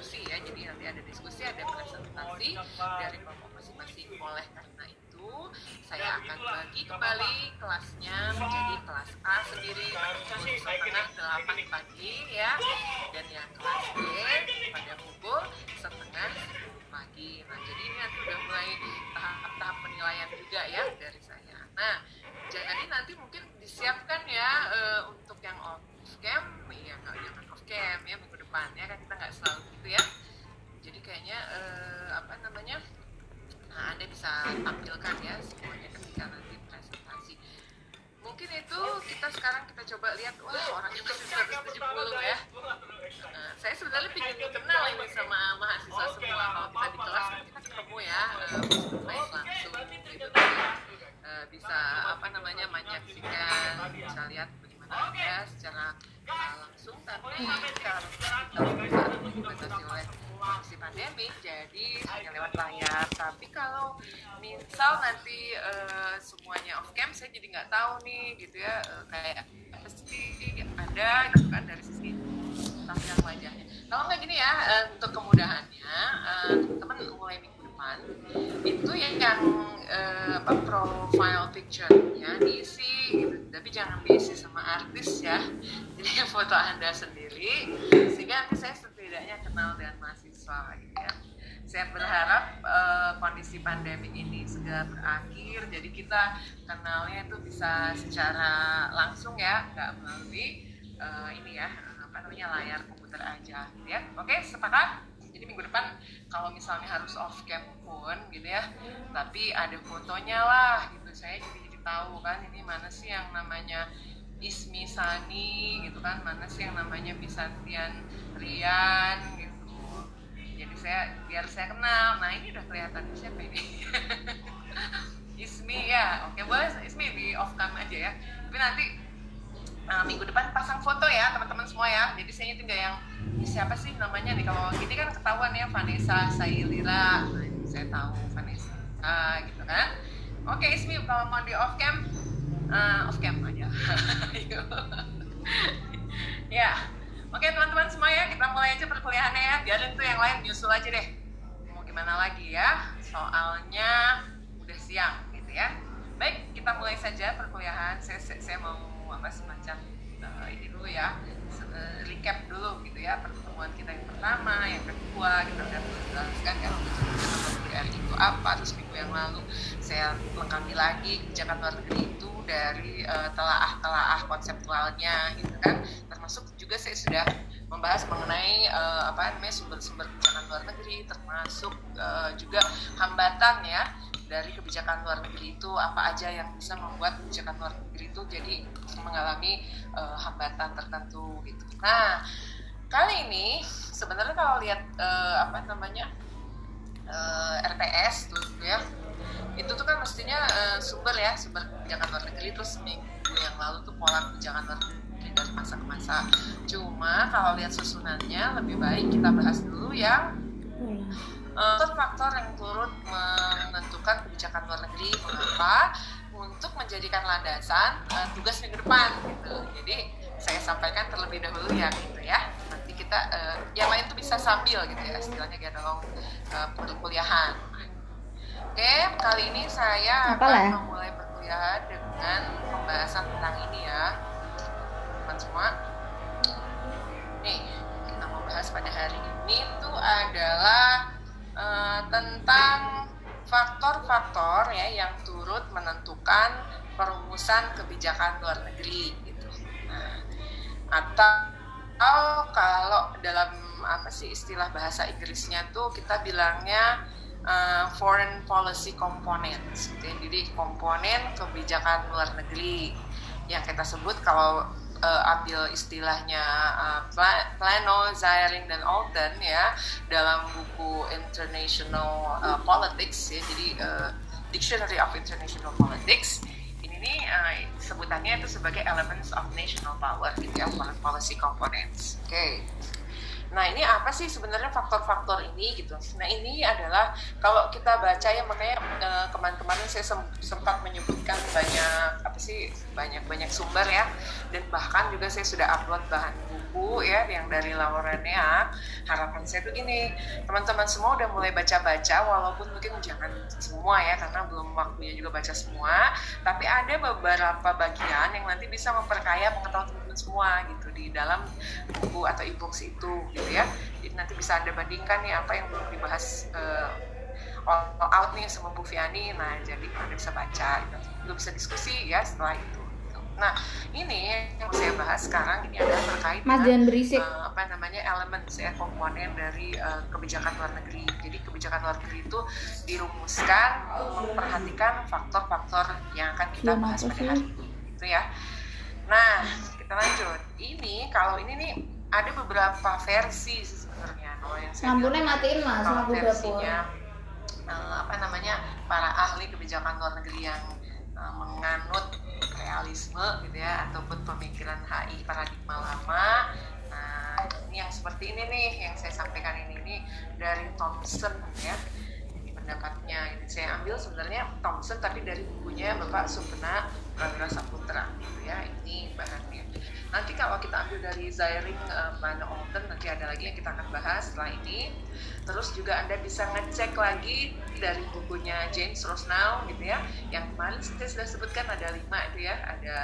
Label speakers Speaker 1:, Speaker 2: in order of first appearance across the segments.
Speaker 1: diskusi ya. Jadi nanti ada diskusi ada presentasi dari kelompok masing-masing. Oleh karena itu saya akan bagi kembali kelasnya menjadi kelas A sendiri. Pukul setengah delapan pagi ya. Dan yang kelas B pada pukul setengah pagi. Nah jadi ini nanti udah mulai tahap-tahap penilaian juga ya dari saya. Nah jadi nanti mungkin disiapkan ya uh, untuk yang off cam ya jangan off cam ya minggu depan ya kan kita nggak selalu gitu ya. Jadi kayaknya uh, apa namanya nah anda bisa tampilkan ya semuanya ketika nanti presentasi. Mungkin itu kita sekarang kita coba lihat wah orangnya masih 170 ya. Nah, saya sebenarnya ingin kenal ini sama mahasiswa semua. Kalau kita di kelas kan kita ketemu ya uh, langsung gitu. Uh, bisa apa namanya menyaksikan bisa lihat ya secara uh, langsung tapi kalau kita dibatasi oleh kondisi pandemi jadi hanya lewat layar. Tapi kalau misal nanti uh, semuanya off cam saya jadi nggak tahu nih gitu ya uh, kayak apa sih ada gitu kan dari sisi tampilan wajahnya. Kalau nggak gini ya uh, untuk kemudahannya uh, teman-teman mulai minggu depan itu yang, yang uh, apa profile picture-nya diisi gitu. Tapi jangan diisi sama artis ya. Jadi foto anda sendiri sehingga nanti saya setidaknya kenal dengan mahasiswa gitu ya. Saya berharap uh, kondisi pandemi ini segera berakhir. Jadi kita kenalnya itu bisa secara langsung ya nggak melalui uh, ini ya apa namanya layar komputer aja gitu ya. Oke sepakat jadi minggu depan kalau misalnya harus off cam pun gitu ya tapi ada fotonya lah gitu. Saya jadi jadi tahu kan ini mana sih yang namanya Ismi Sani gitu kan mana sih yang namanya Bisantian Rian gitu. Jadi saya biar saya kenal. Nah ini udah kelihatan siapa ini? Ismi ya. Oke boleh Ismi di off cam aja ya. Tapi nanti uh, minggu depan pasang foto ya teman-teman semua ya. Jadi saya tinggal yang siapa sih namanya nih? Kalau gini kan ketahuan ya Vanessa Sailira nah, saya tahu Vanessa uh, gitu kan. Oke Ismi kalau mau di off cam uh, off cam aja. Ya. Oke teman-teman semua ya kita mulai aja perkuliahannya ya. Biarin tuh yang lain nyusul aja deh. Mau gimana lagi ya? Soalnya udah siang gitu ya. Baik kita mulai saja perkuliahan. Saya, saya, saya mau apa semacam uh, ini dulu ya uh, recap dulu gitu ya pertemuan kita yang pertama yang kedua kita udah menjelaskan kan WR itu apa terus minggu yang lalu saya lengkapi lagi kebijakan luar negeri itu dari uh, telaah-telaah konseptualnya gitu kan. Termasuk juga saya sudah membahas mengenai uh, apa namanya sumber-sumber kebijakan luar negeri termasuk uh, juga hambatan ya dari kebijakan luar negeri itu apa aja yang bisa membuat kebijakan luar negeri itu jadi mengalami uh, hambatan tertentu gitu. Nah kali ini sebenarnya kalau lihat uh, apa namanya uh, RTS tuh ya itu tuh kan mestinya uh, sumber ya sumber kebijakan luar negeri terus seminggu yang lalu tuh pola kebijakan luar negeri dari masa ke masa. Cuma kalau lihat susunannya lebih baik kita bahas dulu yang faktor-faktor yang turut menentukan kebijakan luar negeri mengapa untuk menjadikan landasan uh, tugas minggu depan gitu. Jadi saya sampaikan terlebih dahulu ya gitu ya. Nanti kita uh, yang lain tuh bisa sambil gitu ya istilahnya dalam uh, perkuliahan oke kali ini saya akan ya? memulai perkuliahan dengan pembahasan tentang ini ya teman semua. Nih kita mau bahas pada hari ini tuh adalah uh, tentang faktor-faktor ya yang turut menentukan perumusan kebijakan luar negeri gitu. Nah, atau kalau dalam apa sih istilah bahasa Inggrisnya tuh kita bilangnya uh, foreign policy components. Gitu ya. Jadi komponen kebijakan luar negeri yang kita sebut kalau uh, ambil istilahnya uh, Plano, Ziring dan Alton ya dalam buku International uh, Politics ya jadi uh, Dictionary of International Politics ini uh, sebutannya itu sebagai Elements of National Power gitu ya Foreign Policy Components. Oke. Okay. Nah ini apa sih sebenarnya faktor-faktor ini gitu? Nah ini adalah kalau kita baca ya makanya eh, kemarin-kemarin saya sempat menyebutkan banyak apa sih banyak banyak sumber ya. Dan bahkan juga saya sudah upload bahan buku ya yang dari Laurenia harapan saya tuh gini teman-teman semua udah mulai baca-baca walaupun mungkin jangan semua ya karena belum waktunya juga baca semua. Tapi ada beberapa bagian yang nanti bisa memperkaya pengetahuan teman-teman semua gitu di dalam buku atau e-books itu gitu ya. Jadi nanti bisa anda bandingkan nih apa yang belum dibahas uh, all out nih sama Bu Fiani nah jadi anda bisa baca gitu. bisa diskusi ya setelah itu Nah, ini yang saya bahas sekarang ini adalah terkait
Speaker 2: Mas
Speaker 1: dengan
Speaker 2: berisik.
Speaker 1: uh, apa namanya elemen ya komponen dari uh, kebijakan luar negeri. Jadi kebijakan luar negeri itu dirumuskan memperhatikan faktor-faktor yang akan kita
Speaker 2: Iya,
Speaker 1: bahas pada hari ini, gitu ya. Nah, kita lanjut. Ini kalau ini nih ada beberapa versi sebenarnya. Kalau yang saya
Speaker 2: Lampunya matiin mas, lampu dapur.
Speaker 1: versinya eh, apa namanya para ahli kebijakan luar negeri yang eh, menganut realisme gitu ya ataupun pemikiran HI paradigma lama. Nah ini yang seperti ini nih yang saya sampaikan ini ini dari Thompson ya. ini pendapatnya. Ini saya ambil sebenarnya Thompson tapi dari bukunya Bapak Supena Prawira Saputra gitu ya. Ini bahannya. Nanti kalau kita ambil dari Zairing uh, Van Olten nanti ada lagi yang kita akan bahas setelah ini. Terus juga anda bisa ngecek lagi dari bukunya James Rosnow gitu ya. Yang kemarin saya sudah sebutkan ada lima itu ya. Ada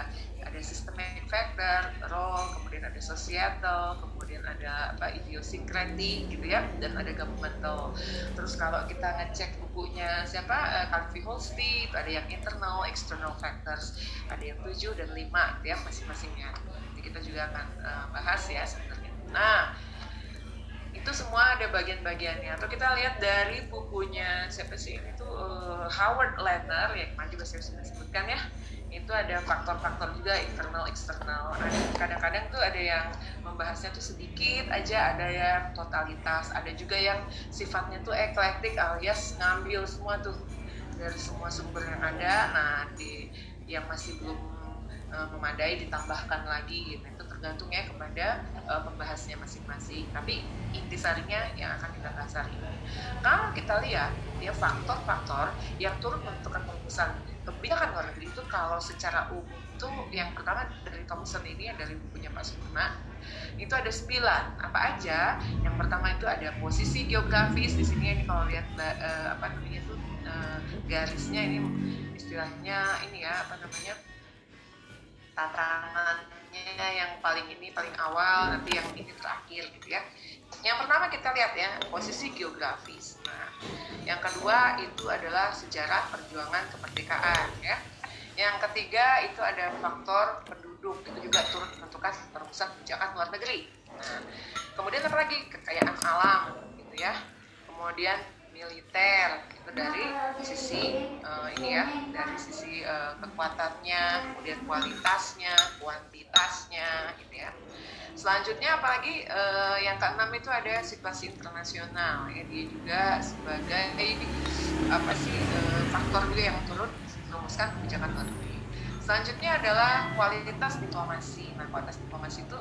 Speaker 1: ada systematic factor, role, kemudian ada societal, kemudian ada apa idiosyncratic gitu ya, dan ada governmental. Terus kalau kita ngecek bukunya siapa uh, Calvi Holsti, itu ada yang internal, external factors, ada yang tujuh dan lima gitu ya masing-masingnya. Jadi kita juga akan uh, bahas ya sebenarnya. Nah, itu semua ada bagian-bagiannya atau kita lihat dari bukunya siapa sih itu uh, Howard Lerner yang juga saya sudah sebutkan ya itu ada faktor-faktor juga internal eksternal. Ada kadang-kadang tuh ada yang membahasnya tuh sedikit aja ada yang totalitas ada juga yang sifatnya tuh eklektik alias ngambil semua tuh dari semua sumber yang ada. Nah di yang masih belum uh, memadai ditambahkan lagi gitu. Itu tergantung ya kepada uh, pembahasnya masing-masing. Tapi intisarinya yang akan kita bahas hari ini. Kalau kita lihat ya faktor-faktor yang turut menentukan perumusan kebijakan luar negeri itu kalau secara umum itu yang pertama dari Thompson ini yang dari bukunya Pak Sukma itu ada sembilan. Apa aja? Yang pertama itu ada posisi geografis. Di sini ini kalau lihat uh, apa namanya itu uh, garisnya ini istilahnya ini ya apa namanya tatarannya yang paling ini paling awal nanti yang ini terakhir gitu ya. Yang pertama kita lihat ya posisi geografis. Nah yang kedua itu adalah sejarah perjuangan kemerdekaan ya. Yang ketiga itu ada faktor penduduk itu juga turut menentukan perumusan kebijakan luar negeri. Nah kemudian apa lagi? Kekayaan alam gitu ya. Kemudian militer itu dari sisi uh, ini ya dari sisi uh, kekuatannya kemudian kualitasnya kuantitasnya gitu ya. Selanjutnya apalagi uh, yang keenam itu ada situasi internasional ya dia juga sebagai eh, apa sih uh, faktor juga yang turut merumuskan kebijakan luar negeri selanjutnya adalah kualitas diplomasi. Nah kualitas diplomasi itu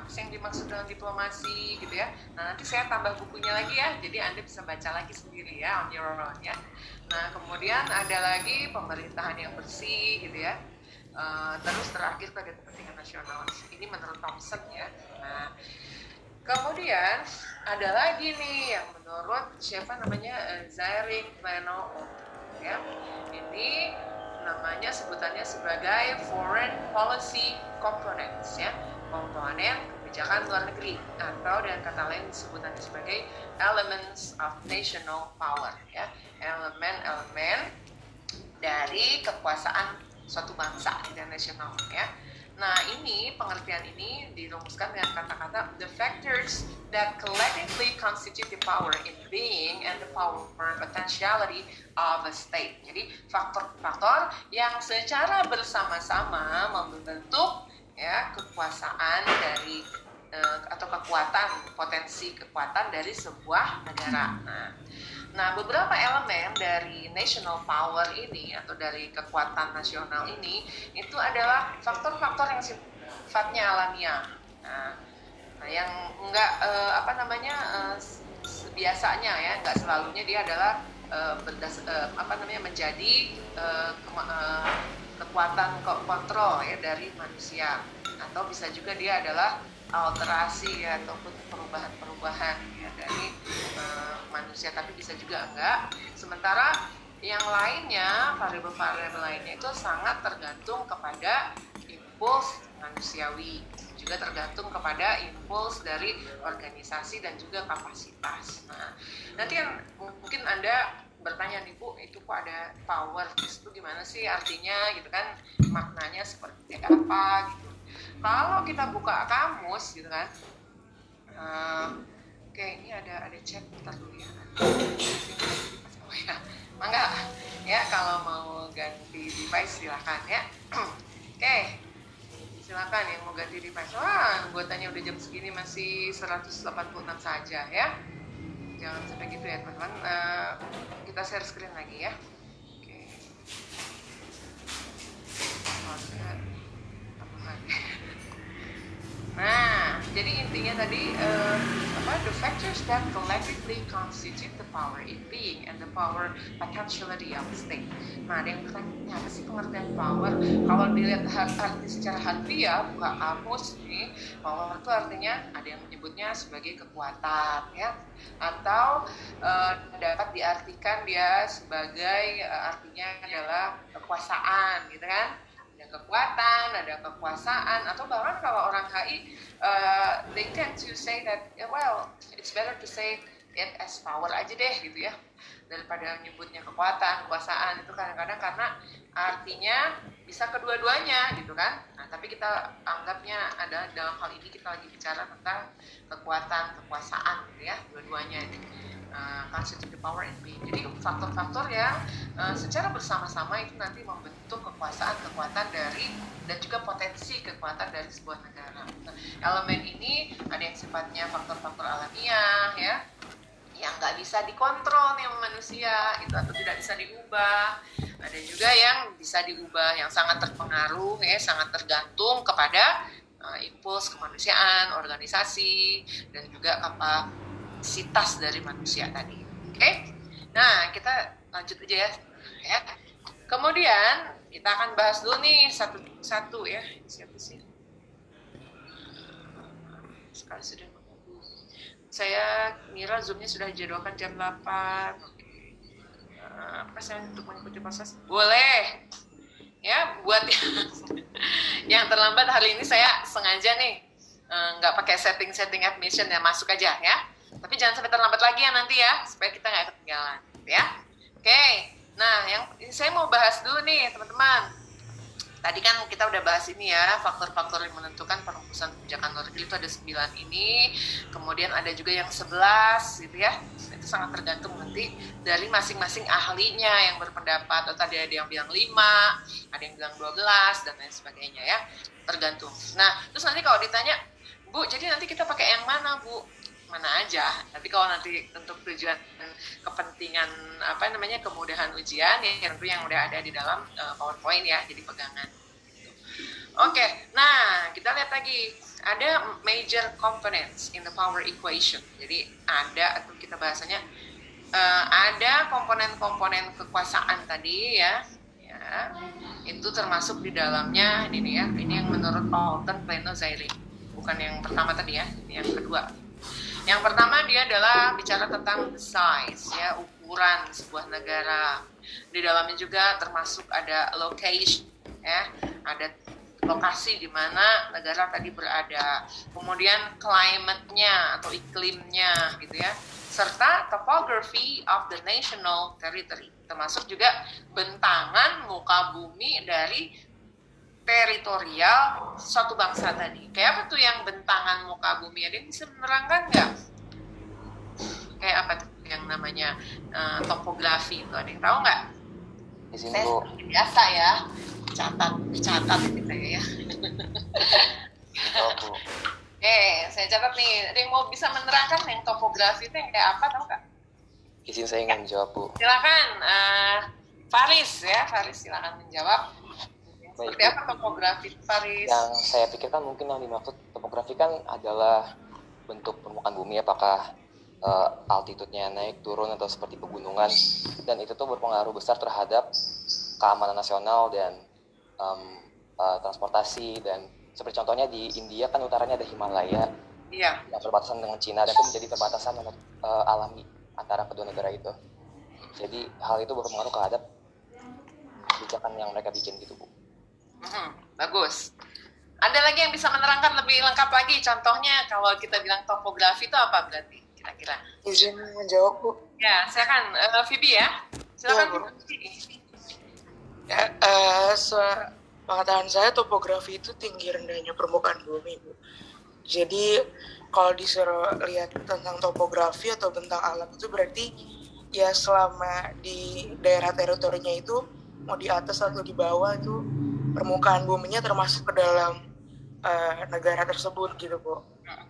Speaker 1: apa sih yang dimaksud dengan diplomasi gitu ya? Nah nanti saya tambah bukunya lagi ya jadi anda bisa baca lagi sendiri ya on your own ya. Nah kemudian ada lagi pemerintahan yang bersih gitu ya. Uh, terus terakhir pada kepentingan nasional. Ini menurut Thompson ya. Nah kemudian ada lagi nih yang menurut siapa namanya? Uh, Zairing Plano ya. Ini namanya sebutannya sebagai foreign policy components ya. Komponen kebijakan luar negeri atau dengan kata lain sebutannya sebagai elements of national power ya. Elemen-elemen dari kekuasaan suatu bangsa dan nasional ya. Nah ini pengertian ini dirumuskan dengan kata-kata the factors that collectively constitute the power in being and the power potentiality of a state. Jadi faktor-faktor yang secara bersama-sama membentuk ya kekuasaan dari uh, atau kekuatan potensi kekuatan dari sebuah negara. Nah, nah beberapa elemen dari national power ini atau dari kekuatan nasional ini itu adalah faktor-faktor yang sifatnya alamiah. Nah, nah yang enggak uh, apa namanya uh, biasanya ya enggak selalunya dia adalah uh, berdas, uh, apa namanya menjadi uh, kekuatan kontrol ya dari manusia. Atau bisa juga dia adalah alterasi ya, ataupun perubahan-perubahan ya dari uh, manusia. Tapi bisa juga enggak. Sementara yang lainnya variabel-variabel lainnya itu sangat tergantung kepada impuls manusiawi. Juga tergantung kepada impuls dari organisasi dan juga kapasitas. Nah, nanti yang mungkin anda bertanya nih bu itu kok ada power? Itu gimana sih artinya gitu kan maknanya seperti apa gitu. Kalau kita buka kamus gitu kan uh, oke okay, ini ada ada chat kita dulu ya. Oh ya. Mangga ya kalau mau ganti device silahkan ya. Oke okay. silakan yang mau ganti device. Wah anggotanya udah jam segini masih 186 saja ya jangan sampai gitu ya teman-teman. Uh, kita share screen lagi ya. Oke nah jadi intinya tadi uh, apa the factors that collectively constitute the power in being and the power potentiality of the state. Nah ada yang bertanya apa sih pengertian power? Kalau dilihat arti secara harfiah buka kamus nih power itu artinya ada yang menyebutnya sebagai kekuatan ya. Atau uh, dapat diartikan dia sebagai uh, artinya adalah kekuasaan gitu kan kekuatan ada kekuasaan atau bahkan kalau orang HI uh, they tend to say that well it's better to say it as power aja deh gitu ya daripada menyebutnya kekuatan kekuasaan itu kadang-kadang karena artinya bisa kedua-duanya gitu kan. Nah tapi kita anggapnya ada dalam hal ini kita lagi bicara tentang kekuatan kekuasaan gitu ya dua-duanya uh, constitute the power and being. Jadi faktor-faktor yang uh, secara bersama-sama itu nanti membentuk kekuasaan kekuatan dari dan juga potensi kekuatan dari sebuah negara. Nah, elemen ini ada yang sifatnya faktor-faktor alamiah ya yang nggak bisa dikontrol nih manusia itu atau tidak bisa diubah. Ada juga yang bisa diubah yang sangat terpengaruh ya sangat tergantung kepada uh, impuls kemanusiaan organisasi dan juga kapasitas dari manusia tadi. Oke? Okay? nah kita lanjut aja ya. Ya. Kemudian kita akan bahas dulu nih satu satu ya. Siapa sih? Sekarang sudah saya ngira zoomnya sudah dijadwalkan jam 8 oke. Uh, apa saya untuk mengikuti proses? Boleh. Ya buat yang, terlambat hari ini saya sengaja nih uh, nggak pakai setting-setting admission ya masuk aja ya tapi jangan sampai terlambat lagi ya nanti ya supaya kita nggak ketinggalan ya. Oke nah yang saya mau bahas dulu nih teman-teman. Tadi kan kita udah bahas ini ya faktor-faktor yang menentukan perumusan kebijakan luar negeri itu ada 9 ini. Kemudian ada juga yang 11 gitu ya. Itu sangat tergantung nanti dari masing-masing ahlinya yang berpendapat. Atau tadi ada yang bilang 5 ada yang bilang 12 dan lain sebagainya ya. Tergantung. Nah terus nanti kalau ditanya Bu jadi nanti kita pakai yang mana Bu mana aja. Tapi kalau nanti untuk tujuan kepentingan apa namanya kemudahan ujian ya tentu yang udah ada di dalam uh, PowerPoint ya, jadi pegangan. Oke, okay, nah kita lihat lagi ada major components in the power equation. Jadi ada atau kita bahasanya uh, ada komponen-komponen kekuasaan tadi ya, ya itu termasuk di dalamnya ini ya, ini yang menurut Alton Plano Zaire, bukan yang pertama tadi ya, yang kedua yang pertama dia adalah bicara tentang size ya ukuran sebuah negara. Di dalamnya juga termasuk ada location ya, ada lokasi di mana negara tadi berada. Kemudian climate-nya atau iklimnya gitu ya. Serta topography of the national territory. Termasuk juga bentangan muka bumi dari teritorial suatu bangsa tadi. Kayak apa tuh yang bentangan muka bumi? Ada yang bisa menerangkan nggak? Kayak apa tuh yang namanya uh, topografi itu? Ada yang tahu nggak? Saya biasa ya, catat, catat gitu ya. Oke, saya catat nih. Ada yang mau bisa menerangkan yang topografi itu yang kayak apa, tahu nggak?
Speaker 2: Izin saya ingin menjawab, Bu.
Speaker 1: Silakan, uh, Faris ya, Faris silakan menjawab seperti apa topografi Paris?
Speaker 2: Yang saya pikirkan mungkin yang dimaksud topografi kan adalah bentuk permukaan bumi apakah uh, altitude-nya naik turun atau seperti pegunungan dan itu tuh berpengaruh besar terhadap keamanan nasional dan um, uh, transportasi dan seperti contohnya di India kan utaranya ada Himalaya
Speaker 1: Iya.
Speaker 2: yang berbatasan dengan Cina dan itu menjadi perbatasan yang uh, alami antara kedua negara itu. Jadi hal itu berpengaruh terhadap kebijakan yang mereka bikin gitu bu.
Speaker 1: Hmm, bagus. Ada lagi yang bisa menerangkan lebih lengkap lagi? Contohnya kalau kita bilang topografi itu apa berarti kira-kira?
Speaker 3: Izin menjawab bu.
Speaker 1: Ya, saya kan uh, Phoebe ya. Silakan.
Speaker 3: Ya. Ya, eh, se- pengetahuan saya topografi itu tinggi rendahnya permukaan bumi, Bu. Jadi kalau disuruh lihat tentang topografi atau bentang alam itu berarti ya selama di daerah teritorinya itu mau di atas atau di bawah itu permukaan buminya termasuk ke dalam eh, negara tersebut gitu, Bu.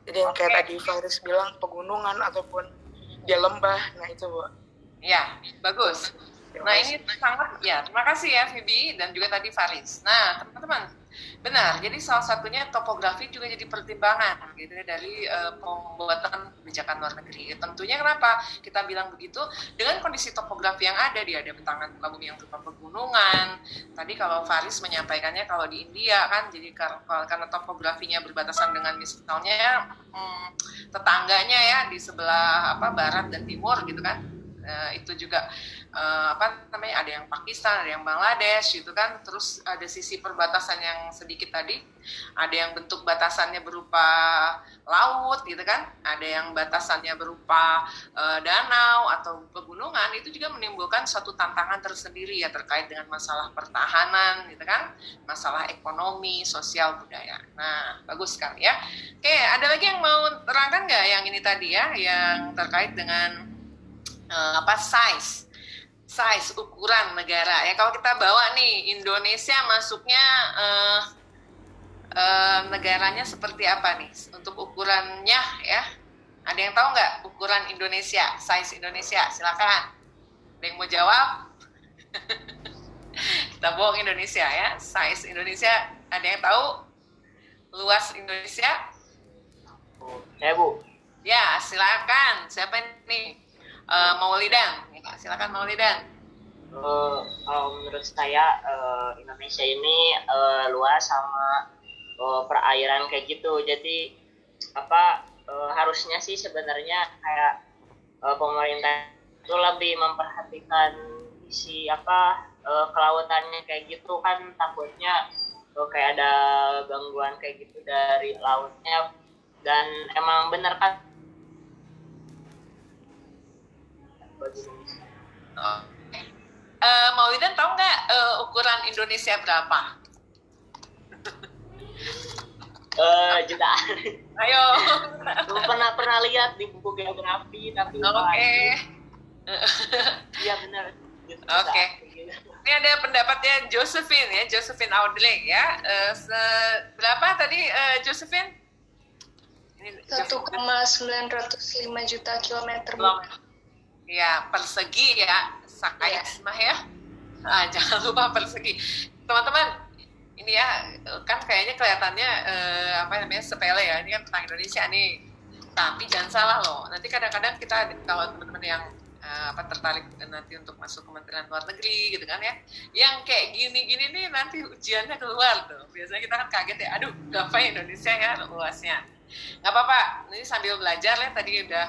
Speaker 3: Jadi yang kayak tadi Faris bilang pegunungan ataupun dia lembah, nah itu, Bu.
Speaker 1: Ya, bagus. Nah ini sangat ya terima kasih ya Phoebe dan juga tadi Faris. Nah teman-teman benar jadi salah satunya topografi juga jadi pertimbangan gitu ya dari eh, pembuatan kebijakan luar negeri. Tentunya kenapa kita bilang begitu dengan kondisi topografi yang ada di ada bentangan bumi yang berupa pegunungan. Tadi kalau Faris menyampaikannya kalau di India kan jadi kar- karena topografinya berbatasan dengan misalnya hmm, tetangganya ya di sebelah apa barat dan timur gitu kan. Eh, itu juga eh, apa namanya ada yang Pakistan, ada yang Bangladesh gitu kan. Terus ada sisi perbatasan yang sedikit tadi, ada yang bentuk batasannya berupa laut gitu kan, ada yang batasannya berupa eh, danau atau pegunungan itu juga menimbulkan suatu tantangan tersendiri ya terkait dengan masalah pertahanan gitu kan, masalah ekonomi, sosial, budaya. Nah, bagus sekali ya. Oke, ada lagi yang mau terangkan nggak yang ini tadi ya, yang terkait dengan eh, apa size. Size ukuran negara. Ya kalau kita bawa nih Indonesia masuknya eh, eh, negaranya seperti apa nih? Untuk ukurannya ya. Ada yang tahu nggak ukuran Indonesia size Indonesia? Silakan. Ada yang mau jawab? Kita bohong Indonesia ya. Size Indonesia ada yang tahu? Luas Indonesia?
Speaker 4: Saya bu,
Speaker 1: ya silakan. Siapa ini Eh, Maulidan Ya, silakan Maulidan
Speaker 4: eh, kalau menurut saya eh, Indonesia ini eh, luas sama eh, perairan kayak gitu. Jadi apa eh, harusnya sih sebenarnya kayak eh, pemerintah itu lebih memperhatikan isi apa eh, kelautannya kayak gitu. Kan takutnya eh, kayak ada gangguan kayak gitu dari lautnya. Dan emang bener kan Indonesia.
Speaker 1: Oh. Eh, Maulidan tahu nggak eh, ukuran Indonesia berapa?
Speaker 4: Eh, jutaan.
Speaker 1: Ayo.
Speaker 4: Belum pernah pernah lihat di buku geografi tapi
Speaker 1: Oke.
Speaker 4: Iya benar.
Speaker 1: Oke. Ini ada pendapatnya Josephine ya, Josephine Audley ya. Eh, se- berapa tadi Josephine? Ini Josephine.
Speaker 5: 1,905 juta kilometer
Speaker 1: Belum. Ya, persegi ya, size mah ya. Ah, jangan lupa persegi. Teman-teman, ini ya kan kayaknya kelihatannya eh, apa namanya sepele ya. Ini kan tentang Indonesia nih. Tapi jangan salah loh. Nanti kadang-kadang kita kalau teman-teman yang eh, apa tertarik nanti untuk masuk Kementerian Luar Negeri gitu kan ya. Yang kayak gini-gini nih nanti ujiannya keluar tuh. Biasanya kita kan kaget ya. Aduh, gapai Indonesia ya luasnya. Nggak apa-apa. Ini sambil belajar ya tadi udah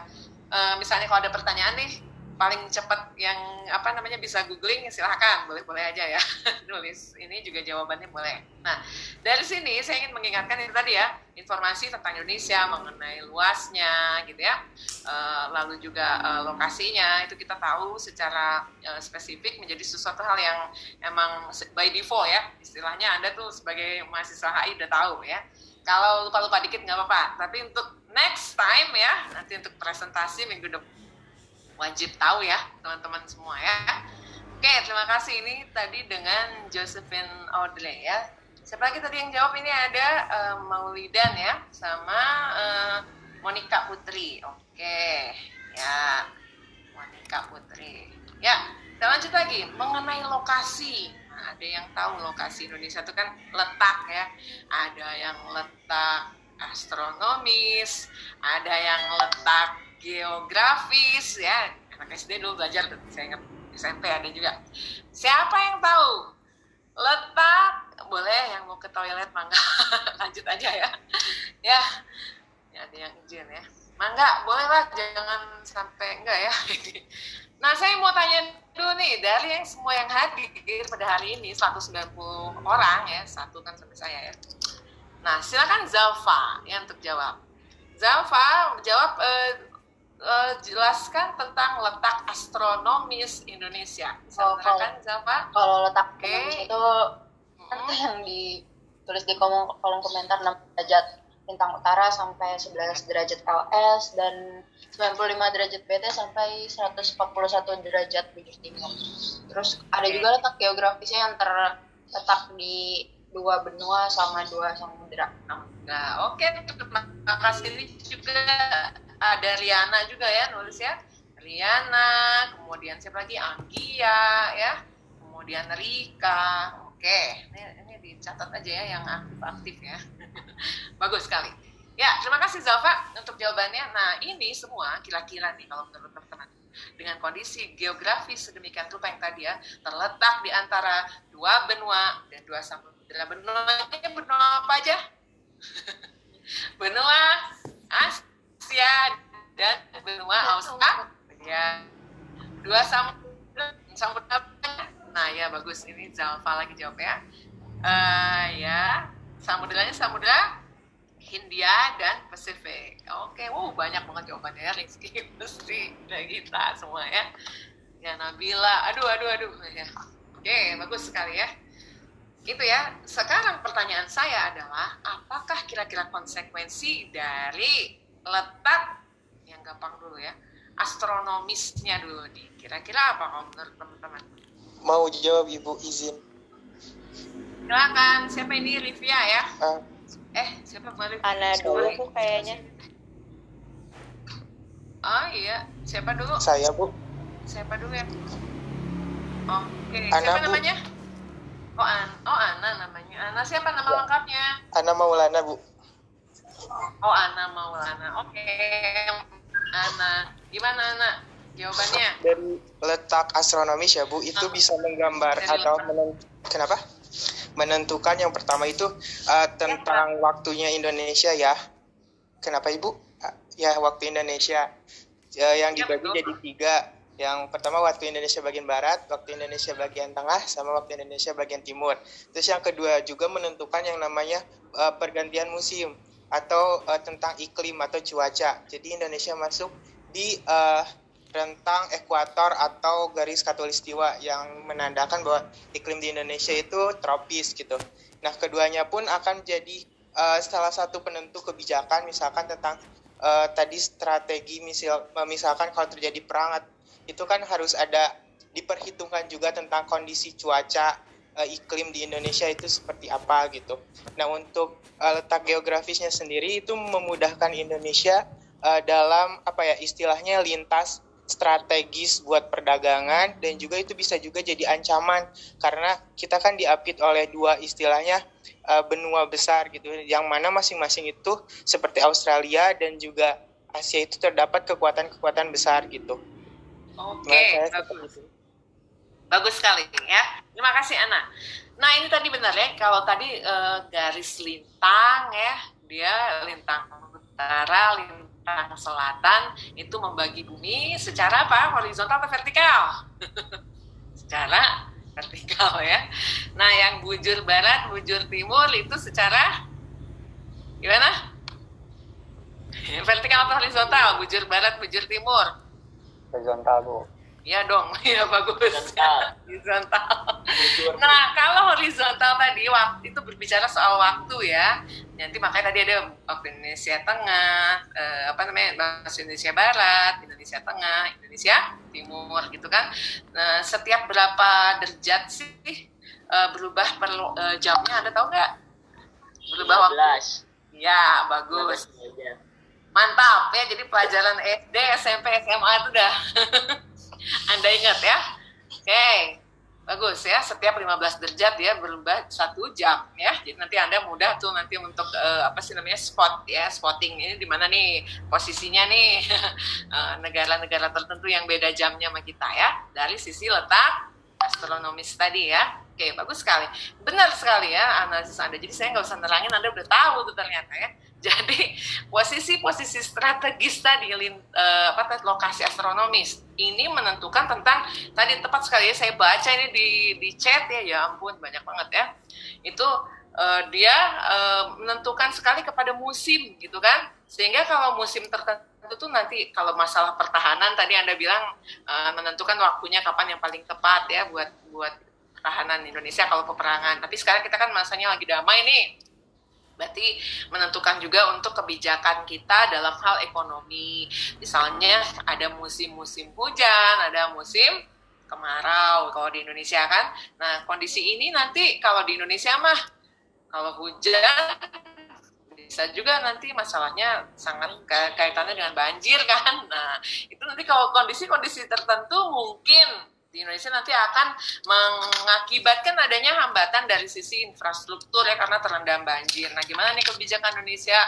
Speaker 1: eh, misalnya kalau ada pertanyaan nih paling cepat yang apa namanya bisa googling silahkan boleh boleh aja ya. Nulis ini juga jawabannya boleh. Nah dari sini saya ingin mengingatkan itu tadi ya informasi tentang Indonesia mengenai luasnya gitu ya. Eh, lalu juga eh, lokasinya itu kita tahu secara eh, spesifik menjadi sesuatu hal yang emang by default ya. Istilahnya anda tuh sebagai mahasiswa HI udah tahu ya. Kalau lupa-lupa dikit nggak apa-apa. Tapi untuk next time ya nanti untuk presentasi minggu depan wajib tahu ya teman-teman semua ya. Oke, terima kasih ini tadi dengan Josephine Audley ya. Siapa lagi tadi yang jawab ini ada eh, Maulidan ya sama eh, Monica Putri. Oke, ya Monica Putri. Ya, kita lanjut lagi mengenai lokasi. Nah, ada yang tahu lokasi Indonesia itu kan letak ya. Ada yang letak astronomis, ada yang letak geografis ya. Anak SD dulu belajar saya ingat SMP ada juga. Siapa yang tahu? Letak boleh yang mau ke toilet mangga. Lanjut aja ya. Ya ya ada yang izin ya. Mangga boleh lah jangan sampai enggak ya. Nah saya mau tanya dulu nih dari yang semua yang hadir pada hari ini 190 orang ya satu kan sampai saya ya. Nah silakan Zalfa yang untuk jawab Zalfa jawab eh, eh, jelaskan tentang letak astronomis Indonesia bisa
Speaker 6: Oh,
Speaker 1: menerangkan Zalfa
Speaker 6: Kalau letak ekonomis itu kan
Speaker 1: Hmm.
Speaker 6: yang ditulis di kolom, kolom komentar 6 derajat lintang utara sampai 11 derajat LS dan 95 derajat BT sampai 141 derajat bujur timur. Terus ada juga letak geografisnya yang terletak di dua benua sama dua samudera.
Speaker 1: Nah, oke, terima kasih juga ada Riana juga ya nulis ya. Riana, kemudian siapa lagi? Anggia ya. Kemudian Rika. Oke, ini, ini dicatat aja ya yang aktif-aktif ya. Bagus sekali. Ya, terima kasih Zalfa untuk jawabannya. Nah, ini semua kira-kira nih kalau menurut teman-teman dengan kondisi geografis sedemikian rupa yang tadi ya terletak di antara dua benua dan dua samudera benuanya benua apa aja? benua Asia dan benua Australia. Dua samudera apa? Nah ya bagus ini Zalfa lagi jawab ya. Eh ya samudranya samudera Hindia dan Pasifik. Oke, wow banyak banget jawabannya ya Rizky mesti dari kita semua ya. Ya Nabila, aduh aduh aduh ya. Oke, bagus sekali ya. Gitu ya. Sekarang pertanyaan saya adalah apakah kira-kira konsekuensi dari letak yang gampang dulu ya astronomisnya dulu nih kira-kira apa kalau menurut teman-teman
Speaker 7: Mau jawab Ibu izin.
Speaker 1: silakan siapa ini Rivia ya
Speaker 7: Ah,
Speaker 1: eh siapa kemarin
Speaker 6: Ana dulu tuh kayaknya.
Speaker 1: oh iya siapa dulu
Speaker 7: saya Bu.
Speaker 1: siapa dulu ya oke
Speaker 7: Ana,
Speaker 1: siapa
Speaker 7: Bu.
Speaker 1: namanya oh An oh Ana namanya Ana siapa nama
Speaker 7: Ya.
Speaker 1: lengkapnya
Speaker 7: Ana Maulana Bu.
Speaker 1: Oh Ana Maulana oke Ana gimana Ana jawabannya
Speaker 7: Dari letak astronomis ya Bu, itu
Speaker 1: Ah.
Speaker 7: bisa menggambar
Speaker 1: Dari
Speaker 7: atau
Speaker 1: letak.
Speaker 7: menen- kenapa? Menentukan yang pertama itu uh, tentang waktunya Indonesia ya. Kenapa Ibu? Ah, Ya waktu Indonesia Ya, yang
Speaker 1: Ya,
Speaker 7: dibagi
Speaker 1: betul.
Speaker 7: jadi tiga. Yang pertama waktu Indonesia bagian barat, waktu Indonesia bagian tengah, sama waktu Indonesia bagian timur. Terus yang kedua juga menentukan yang namanya uh, pergantian musim atau uh, tentang iklim atau cuaca. Jadi Indonesia masuk di uh, rentang ekuator atau garis katulistiwa yang menandakan bahwa iklim di Indonesia itu tropis gitu. Nah, keduanya pun akan jadi uh, salah satu penentu kebijakan misalkan tentang uh, tadi strategi misal misalkan kalau terjadi perang itu kan harus ada diperhitungkan juga tentang kondisi cuaca uh, iklim di Indonesia itu seperti apa gitu. Nah, untuk uh, letak geografisnya sendiri itu memudahkan Indonesia uh, dalam apa ya istilahnya lintas strategis buat perdagangan dan juga itu bisa juga jadi ancaman karena kita kan diapit oleh dua istilahnya uh, benua besar gitu yang mana masing-masing itu seperti Australia dan juga Asia itu terdapat kekuatan-kekuatan besar gitu.
Speaker 1: oke
Speaker 7: Nah, saya
Speaker 1: bagus sekali ya. Terima kasih Ana. Nah ini tadi benar ya kalau tadi eh, garis lintang ya dia lintang utara, lintang selatan itu membagi bumi secara apa? Horizontal atau vertikal? secara vertikal ya. Nah yang bujur barat, bujur timur itu secara gimana? vertikal atau horizontal? Bujur barat, bujur timur.
Speaker 2: Horizontal bu.
Speaker 1: Iya dong, iya bagus.
Speaker 4: Horizontal.
Speaker 1: horizontal. Nah, kalau horizontal tadi waktu itu berbicara soal waktu ya. Nanti makanya tadi ada waktu Indonesia Tengah, eh, apa namanya, bahasa Indonesia Barat, Indonesia Tengah, Indonesia Timur gitu kan. Nah, setiap berapa derajat sih eh, berubah perlu eh, jamnya? Anda tahu nggak? Berubah waktu?
Speaker 4: 15.
Speaker 1: Ya, bagus.
Speaker 4: 15 aja.
Speaker 1: Mantap ya, jadi pelajaran SD, SMP, SMA itu udah Anda ingat ya. Oke, bagus ya. Setiap 15 derajat dia berubah satu jam ya. Jadi nanti Anda mudah tuh nanti untuk eh, apa sih namanya spot ya, spotting ini di mana nih posisinya nih Eh, negara-negara tertentu yang beda jamnya sama kita ya. Dari sisi letak astronomis tadi ya. Oke, bagus sekali. Benar sekali ya analisis Anda. Jadi saya nggak usah nerangin, Anda udah tahu tuh ternyata ya. Jadi posisi-posisi strategis tadi uh, apa lokasi astronomis ini menentukan tentang tadi tepat sekali ya saya baca ini di di chat ya ya ampun banyak banget ya. Itu uh, dia uh, menentukan sekali kepada musim gitu kan. Sehingga kalau musim tertentu itu tuh nanti kalau masalah pertahanan tadi Anda bilang uh, menentukan waktunya kapan yang paling tepat ya buat buat pertahanan Indonesia kalau peperangan. Tapi sekarang kita kan masanya lagi damai nih berarti menentukan juga untuk kebijakan kita dalam hal ekonomi. Misalnya ada musim-musim hujan, ada musim kemarau kalau di Indonesia kan. Nah, kondisi ini nanti kalau di Indonesia mah kalau hujan bisa juga nanti masalahnya sangat kaitannya dengan banjir kan. Nah, itu nanti kalau kondisi-kondisi tertentu mungkin di Indonesia nanti akan mengakibatkan adanya hambatan dari sisi infrastruktur ya karena terendam banjir. Nah, gimana nih kebijakan Indonesia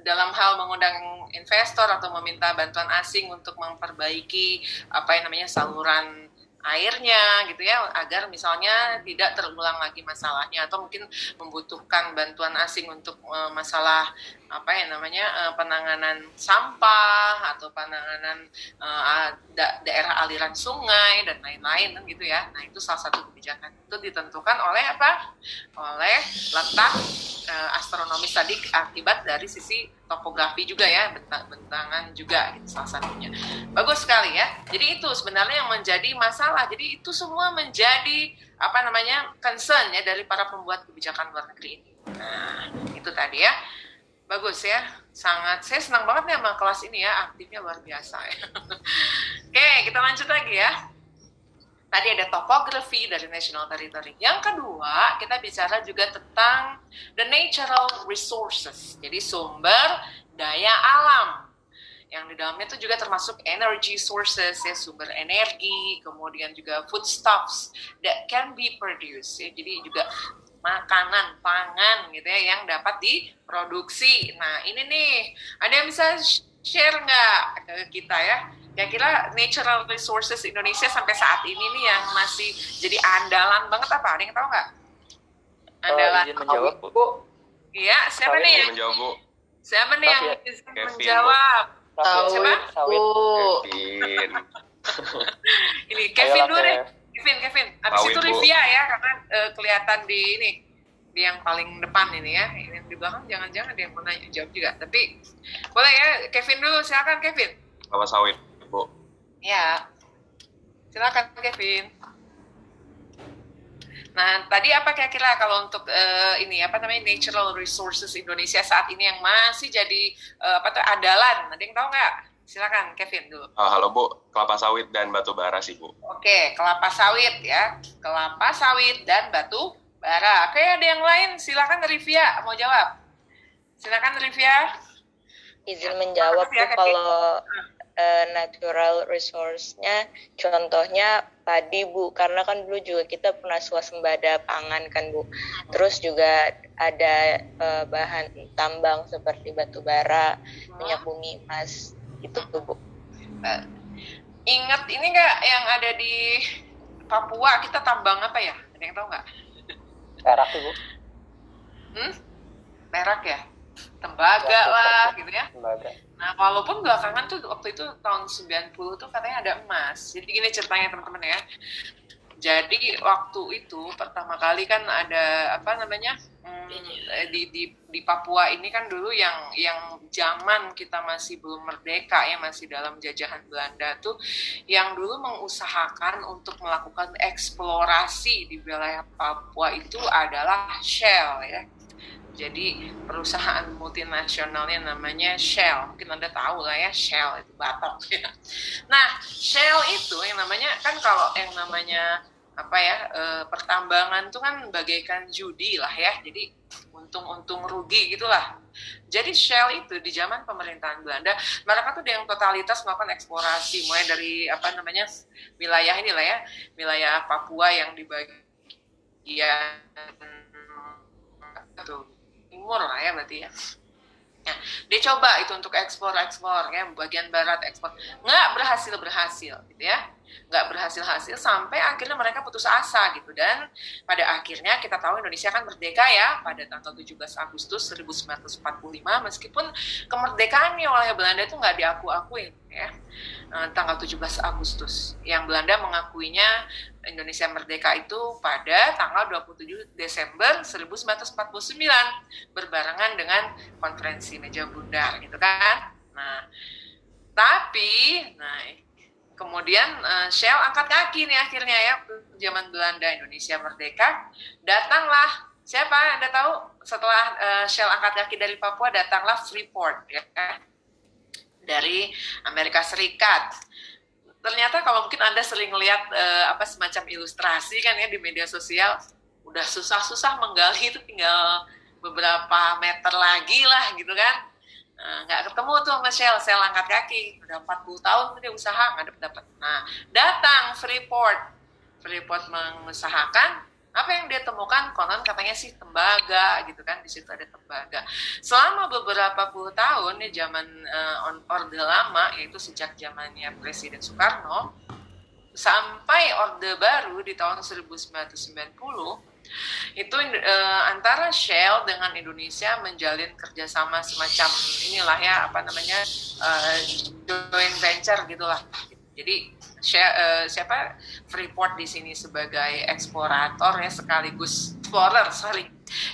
Speaker 1: dalam hal mengundang investor atau meminta bantuan asing untuk memperbaiki apa yang namanya saluran airnya gitu ya agar misalnya tidak terulang lagi masalahnya atau mungkin membutuhkan bantuan asing untuk uh, masalah apa ya namanya uh, penanganan sampah atau penanganan uh, da daerah aliran sungai dan lain-lain kan gitu ya. Nah, itu salah satu kebijakan. Itu ditentukan oleh apa? Oleh letak uh, astronomis tadi akibat dari sisi topografi juga ya, bentangan juga gitu, salah satunya. Bagus sekali ya. Jadi itu sebenarnya yang menjadi masalah. Jadi itu semua menjadi apa namanya concern ya dari para pembuat kebijakan luar negeri ini. Nah, itu tadi ya bagus ya sangat. Saya senang banget nih sama kelas ini ya aktifnya luar biasa ya. Oke kita lanjut lagi ya. Tadi ada topografi dari national territory. Yang kedua kita bicara juga tentang the natural resources jadi sumber daya alam. Yang di dalamnya itu juga termasuk energy sources ya sumber energi kemudian juga foodstuffs that can be produced ya. Jadi juga makanan, pangan gitu ya yang dapat diproduksi. Nah ini nih, ada yang bisa share nggak ke kita ya? Kira-kira natural resources Indonesia sampai saat ini nih yang masih jadi andalan banget apa? Ada yang tahu nggak? Andalan. Uh,
Speaker 2: menjawab, Bu.
Speaker 1: Iya, siapa nih yang
Speaker 2: menjawab, Bu?
Speaker 1: Siapa nih yang ya. bisa menjawab?
Speaker 6: Tahu,
Speaker 1: siapa?
Speaker 6: Bu.
Speaker 2: Kevin.
Speaker 1: ini Kevin dulu deh. Kevin, Kevin. Abis Pawin, itu Rivia ya, karena uh, kelihatan di ini di yang paling depan ini ya. Ini di belakang jangan-jangan dia mau nanya jawab juga. Tapi boleh ya, Kevin dulu. Silakan Kevin.
Speaker 2: Kelapa sawit, Bu.
Speaker 1: Ya. Silakan Kevin. Nah, tadi apa kira-kira kalau untuk uh, ini apa namanya natural resources Indonesia saat ini yang masih jadi uh, apa tuh adalan? Ada yang tahu nggak? Silakan Kevin dulu.
Speaker 2: Uh, halo Bu, kelapa sawit dan batu bara sih Bu.
Speaker 1: Oke, kelapa sawit ya. Kelapa sawit dan batu bara. Oke, ada yang lain? Silakan Rivia mau jawab. Silakan Rivia.
Speaker 8: Izin menjawab ya, Bu kalau uh, natural resource-nya contohnya padi Bu karena kan dulu juga kita pernah swasembada pangan kan Bu. Terus juga ada uh, bahan tambang seperti batu bara, minyak bumi emas itu tuh bu.
Speaker 1: Uh, ingat ini nggak yang ada di Papua? Kita tambang apa ya? Ada yang tahu nggak?
Speaker 2: Perak bu.
Speaker 1: Hmm? perak ya? Tembaga ya, lah gitu ya.
Speaker 2: Tembaga.
Speaker 1: nah walaupun belakangan tuh waktu itu tahun 90 tuh katanya ada emas. Jadi gini ceritanya teman-teman ya jadi waktu itu pertama kali kan ada apa namanya hmm, di, di di Papua ini kan dulu yang yang zaman kita masih belum merdeka ya masih dalam jajahan Belanda tuh yang dulu mengusahakan untuk melakukan eksplorasi di wilayah Papua itu adalah Shell ya. Jadi perusahaan multinasionalnya namanya Shell. Mungkin Anda tahu lah ya Shell itu Batok ya. Nah, Shell itu yang namanya kan kalau yang namanya apa ya e, pertambangan itu kan bagaikan judi lah ya. Jadi untung-untung rugi gitulah. Jadi Shell itu di zaman pemerintahan Belanda, mereka tuh yang totalitas melakukan eksplorasi mulai dari apa namanya wilayah ini lah ya, wilayah Papua yang dibagi ya tuh timur lah ya berarti ya. Ya, dia coba itu untuk ekspor ekspor ya bagian barat ekspor. Nggak berhasil berhasil gitu ya. Nggak berhasil-hasil sampai akhirnya mereka putus asa gitu. Dan pada akhirnya kita tahu Indonesia kan merdeka ya pada tanggal 17 Agustus 1945 meskipun kemerdekaannya oleh Belanda itu nggak diaku-akuin ya. Eh, tanggal 17 Agustus. Yang Belanda mengakuinya Indonesia merdeka itu pada tanggal 27 Desember 1949 berbarengan dengan konferensi meja bundar gitu kan? Nah tapi nah kemudian uh, Shell angkat kaki nih akhirnya ya zaman Belanda Indonesia merdeka datanglah siapa? Anda tahu? Setelah uh, Shell angkat kaki dari Papua datanglah Freeport ya dari Amerika Serikat ternyata kalau mungkin anda sering lihat uh, apa semacam ilustrasi kan ya di media sosial udah susah-susah menggali itu tinggal beberapa meter lagi lah gitu kan Eh, nggak uh, ketemu tuh sama Shell, Shell angkat kaki, udah 40 tahun dia usaha nggak dapat dapat. Nah, datang Freeport, Freeport mengusahakan apa yang dia temukan? Konon katanya sih tembaga gitu kan di situ ada tembaga. Selama beberapa puluh tahun ya zaman uh, orde lama yaitu sejak zamannya Presiden Soekarno sampai orde baru di tahun 1990 itu uh, antara Shell dengan Indonesia menjalin kerjasama semacam inilah ya apa namanya uh, joint venture gitulah. Jadi uh, siapa? Freeport di sini sebagai eksplorator ya sekaligus explorer sorry.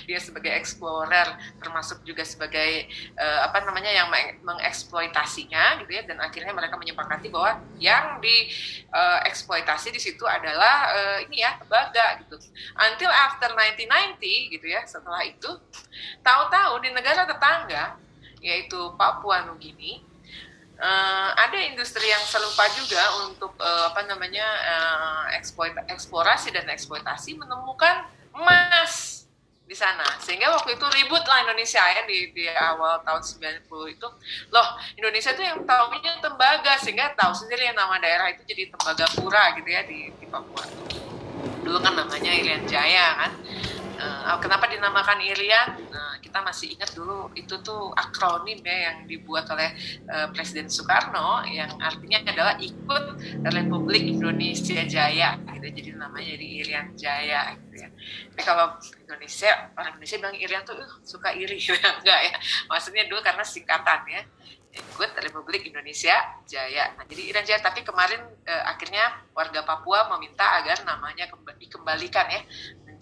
Speaker 1: Dia sebagai explorer termasuk juga sebagai uh, apa namanya yang mengeksploitasinya gitu ya dan akhirnya mereka menyepakati bahwa yang dieksploitasi uh, di situ adalah uh, ini ya tembaga gitu. Until after 1990 gitu ya setelah itu tahu-tahu di negara tetangga yaitu Papua Nugini uh, ada industri yang serupa juga untuk uh, apa namanya uh, eksplorasi dan eksploitasi menemukan emas di sana. Sehingga waktu itu ribut lah Indonesia ya di, di awal tahun 90 itu. Loh Indonesia itu yang tahunya tembaga sehingga tahu sendiri yang nama daerah itu jadi Tembagapura gitu ya di, di Papua. Dulu kan namanya Irian Jaya kan uh, kenapa dinamakan Irian uh, kita masih ingat dulu itu tuh akronim ya yang dibuat oleh uh, Presiden Soekarno yang artinya adalah ikut Republik Indonesia Jaya gitu. Jadi namanya jadi Irian Jaya gitu ya. Tapi kalau Indonesia orang Indonesia bilang Irian tuh uh, suka iri. Enggak ya. Maksudnya dulu karena singkatan ya. Ikut Republik Indonesia Jaya. Nah, jadi Irian Jaya tapi kemarin eh, akhirnya warga Papua meminta agar namanya dikembalikan ya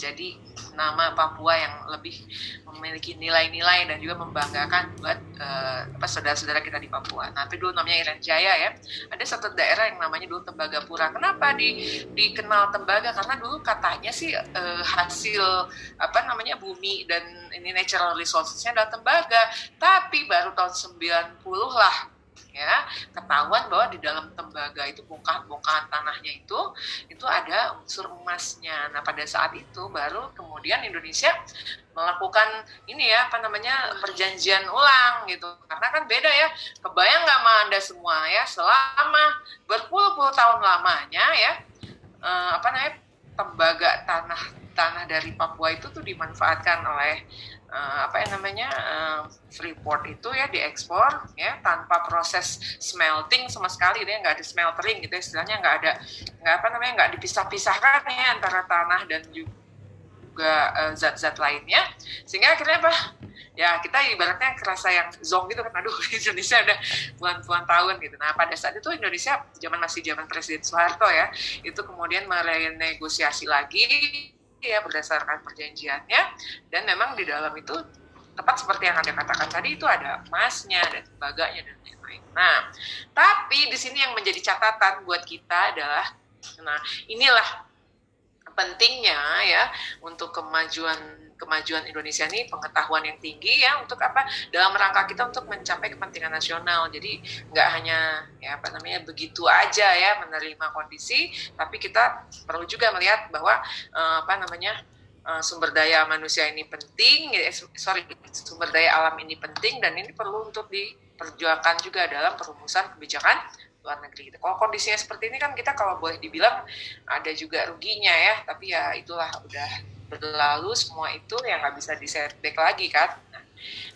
Speaker 1: menjadi nama Papua yang lebih memiliki nilai-nilai dan juga membanggakan buat uh, saudara-saudara kita di Papua. Nah, tapi dulu namanya Iren Jaya ya. Ada satu daerah yang namanya dulu Tembagapura. Kenapa di dikenal Tembaga? Karena dulu katanya sih uh, hasil apa namanya bumi dan ini natural resourcesnya adalah tembaga. Tapi baru tahun 90 lah ya ketahuan bahwa di dalam tembaga itu bongkahan-bongkahan tanahnya itu itu ada unsur emasnya. Nah pada saat itu baru kemudian Indonesia melakukan ini ya apa namanya perjanjian ulang gitu karena kan beda ya kebayang nggak sama anda semua ya selama berpuluh-puluh tahun lamanya ya eh, apa namanya tembaga tanah tanah dari Papua itu tuh dimanfaatkan oleh uh, apa yang namanya uh, freeport itu ya diekspor ya tanpa proses smelting sama sekali dia nggak ada smeltering gitu istilahnya nggak ada nggak apa namanya nggak dipisah-pisahkan ya antara tanah dan juga uh, zat-zat lainnya. Sehingga akhirnya apa? Ya kita ibaratnya kerasa yang zong gitu kan. Aduh Indonesia udah puluhan-puluhan tahun gitu. Nah pada saat itu Indonesia zaman masih zaman Presiden Soeharto ya itu kemudian merenegosiasi lagi ya berdasarkan perjanjiannya dan memang di dalam itu tepat seperti yang anda katakan tadi itu ada emasnya dan tembaganya dan lain-lain. Nah, tapi di sini yang menjadi catatan buat kita adalah, nah inilah pentingnya ya untuk kemajuan kemajuan Indonesia ini pengetahuan yang tinggi ya untuk apa dalam rangka kita untuk mencapai kepentingan nasional jadi nggak hanya ya apa namanya begitu aja ya menerima kondisi tapi kita perlu juga melihat bahwa uh, apa namanya uh, sumber daya manusia ini penting ya, sorry sumber daya alam ini penting dan ini perlu untuk diperjuangkan juga dalam perumusan kebijakan luar negeri. Kalau kondisinya seperti ini kan kita kalau boleh dibilang ada juga ruginya ya, tapi ya itulah udah berlalu semua itu yang nggak bisa di setback lagi kan. Nah,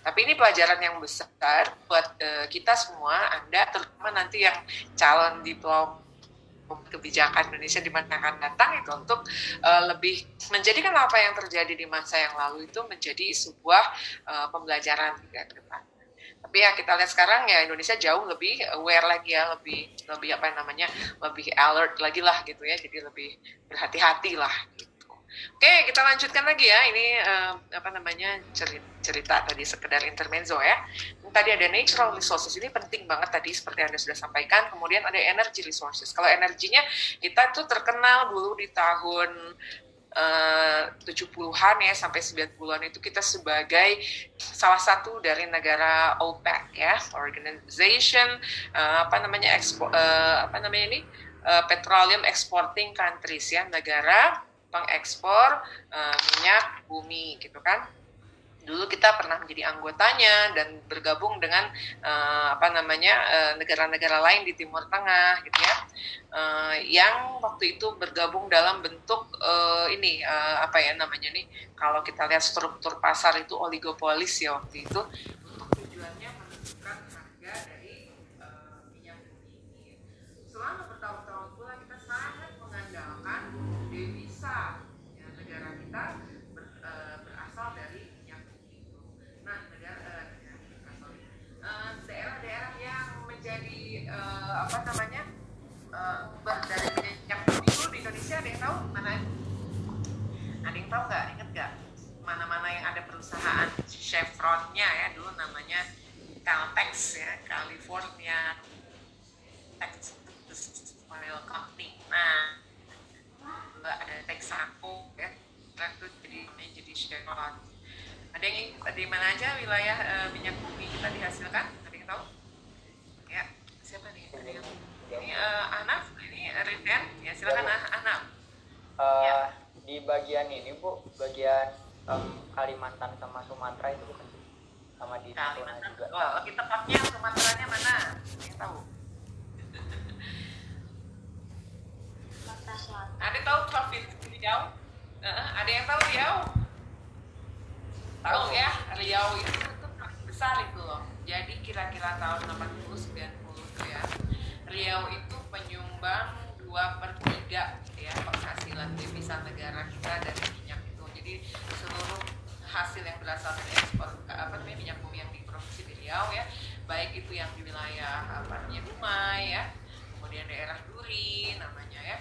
Speaker 1: tapi ini pelajaran yang besar buat uh, kita semua, Anda terutama nanti yang calon diplom kebijakan Indonesia di masa akan datang itu untuk uh, lebih menjadikan apa yang terjadi di masa yang lalu itu menjadi sebuah uh, pembelajaran ke depan. Tapi ya kita lihat sekarang ya Indonesia jauh lebih aware lagi ya, lebih lebih apa namanya, lebih alert lagi lah gitu ya, jadi lebih berhati-hati lah. Gitu. Oke, kita lanjutkan lagi ya. Ini uh, apa namanya cerita, cerita tadi sekedar intermezzo ya. Tadi ada natural resources ini penting banget tadi seperti anda sudah sampaikan. Kemudian ada energy resources. Kalau energinya kita tuh terkenal dulu di tahun uh, 70-an ya sampai 90-an itu kita sebagai salah satu dari negara OPEC ya, organization uh, apa namanya ekspor uh, apa namanya ini uh, petroleum exporting countries ya, negara pengekspor uh, minyak bumi gitu kan. Dulu kita pernah menjadi anggotanya dan bergabung dengan uh, apa namanya negara-negara uh, lain di Timur Tengah gitu ya. Uh, yang waktu itu bergabung dalam bentuk uh, ini uh, apa ya namanya nih kalau kita lihat struktur pasar itu oligopolis ya waktu itu untuk tujuannya menentukan harga dari uh, minyak bumi ini selama bertahun-tahun pula kita sangat mengandalkan devisa ya, negara kita ber, e, berasal dari minyak bumi itu. Nah, negara e, daerah-daerah yang menjadi e, apa namanya e, dari minyak bumi itu di Indonesia ada yang tahu mana? Ada yang tahu nggak? Ingat nggak? Mana-mana yang ada perusahaan Chevronnya ya dulu namanya Caltex ya California Texas Oil Company. Nah, juga ada Texaco ya itu jadi jadi Chevron ada yang di mana aja wilayah uh, minyak bumi kita dihasilkan ada yang tahu ya siapa nih ada yang ini uh, Anaf ini Riden ya silakan ya, Anaf
Speaker 9: uh, ya. Di bagian ini bu bagian um, Kalimantan sama Sumatera itu bukan sama di Natuna juga
Speaker 1: oh, kita tepatnya Sumateranya mana yang tahu Ada tahu provinsi Riau? Uh, ada yang tahu Riau? Tahu ya, Riau itu itu besar itu loh. Jadi kira-kira tahun 80 90 itu ya. Riau itu penyumbang 2 per 3 ya penghasilan devisa negara kita dari minyak itu. Jadi seluruh hasil yang berasal dari ekspor apa namanya minyak bumi yang di provinsi Riau ya, baik itu yang di wilayah apa namanya Dumai ya, kemudian daerah Duri namanya ya,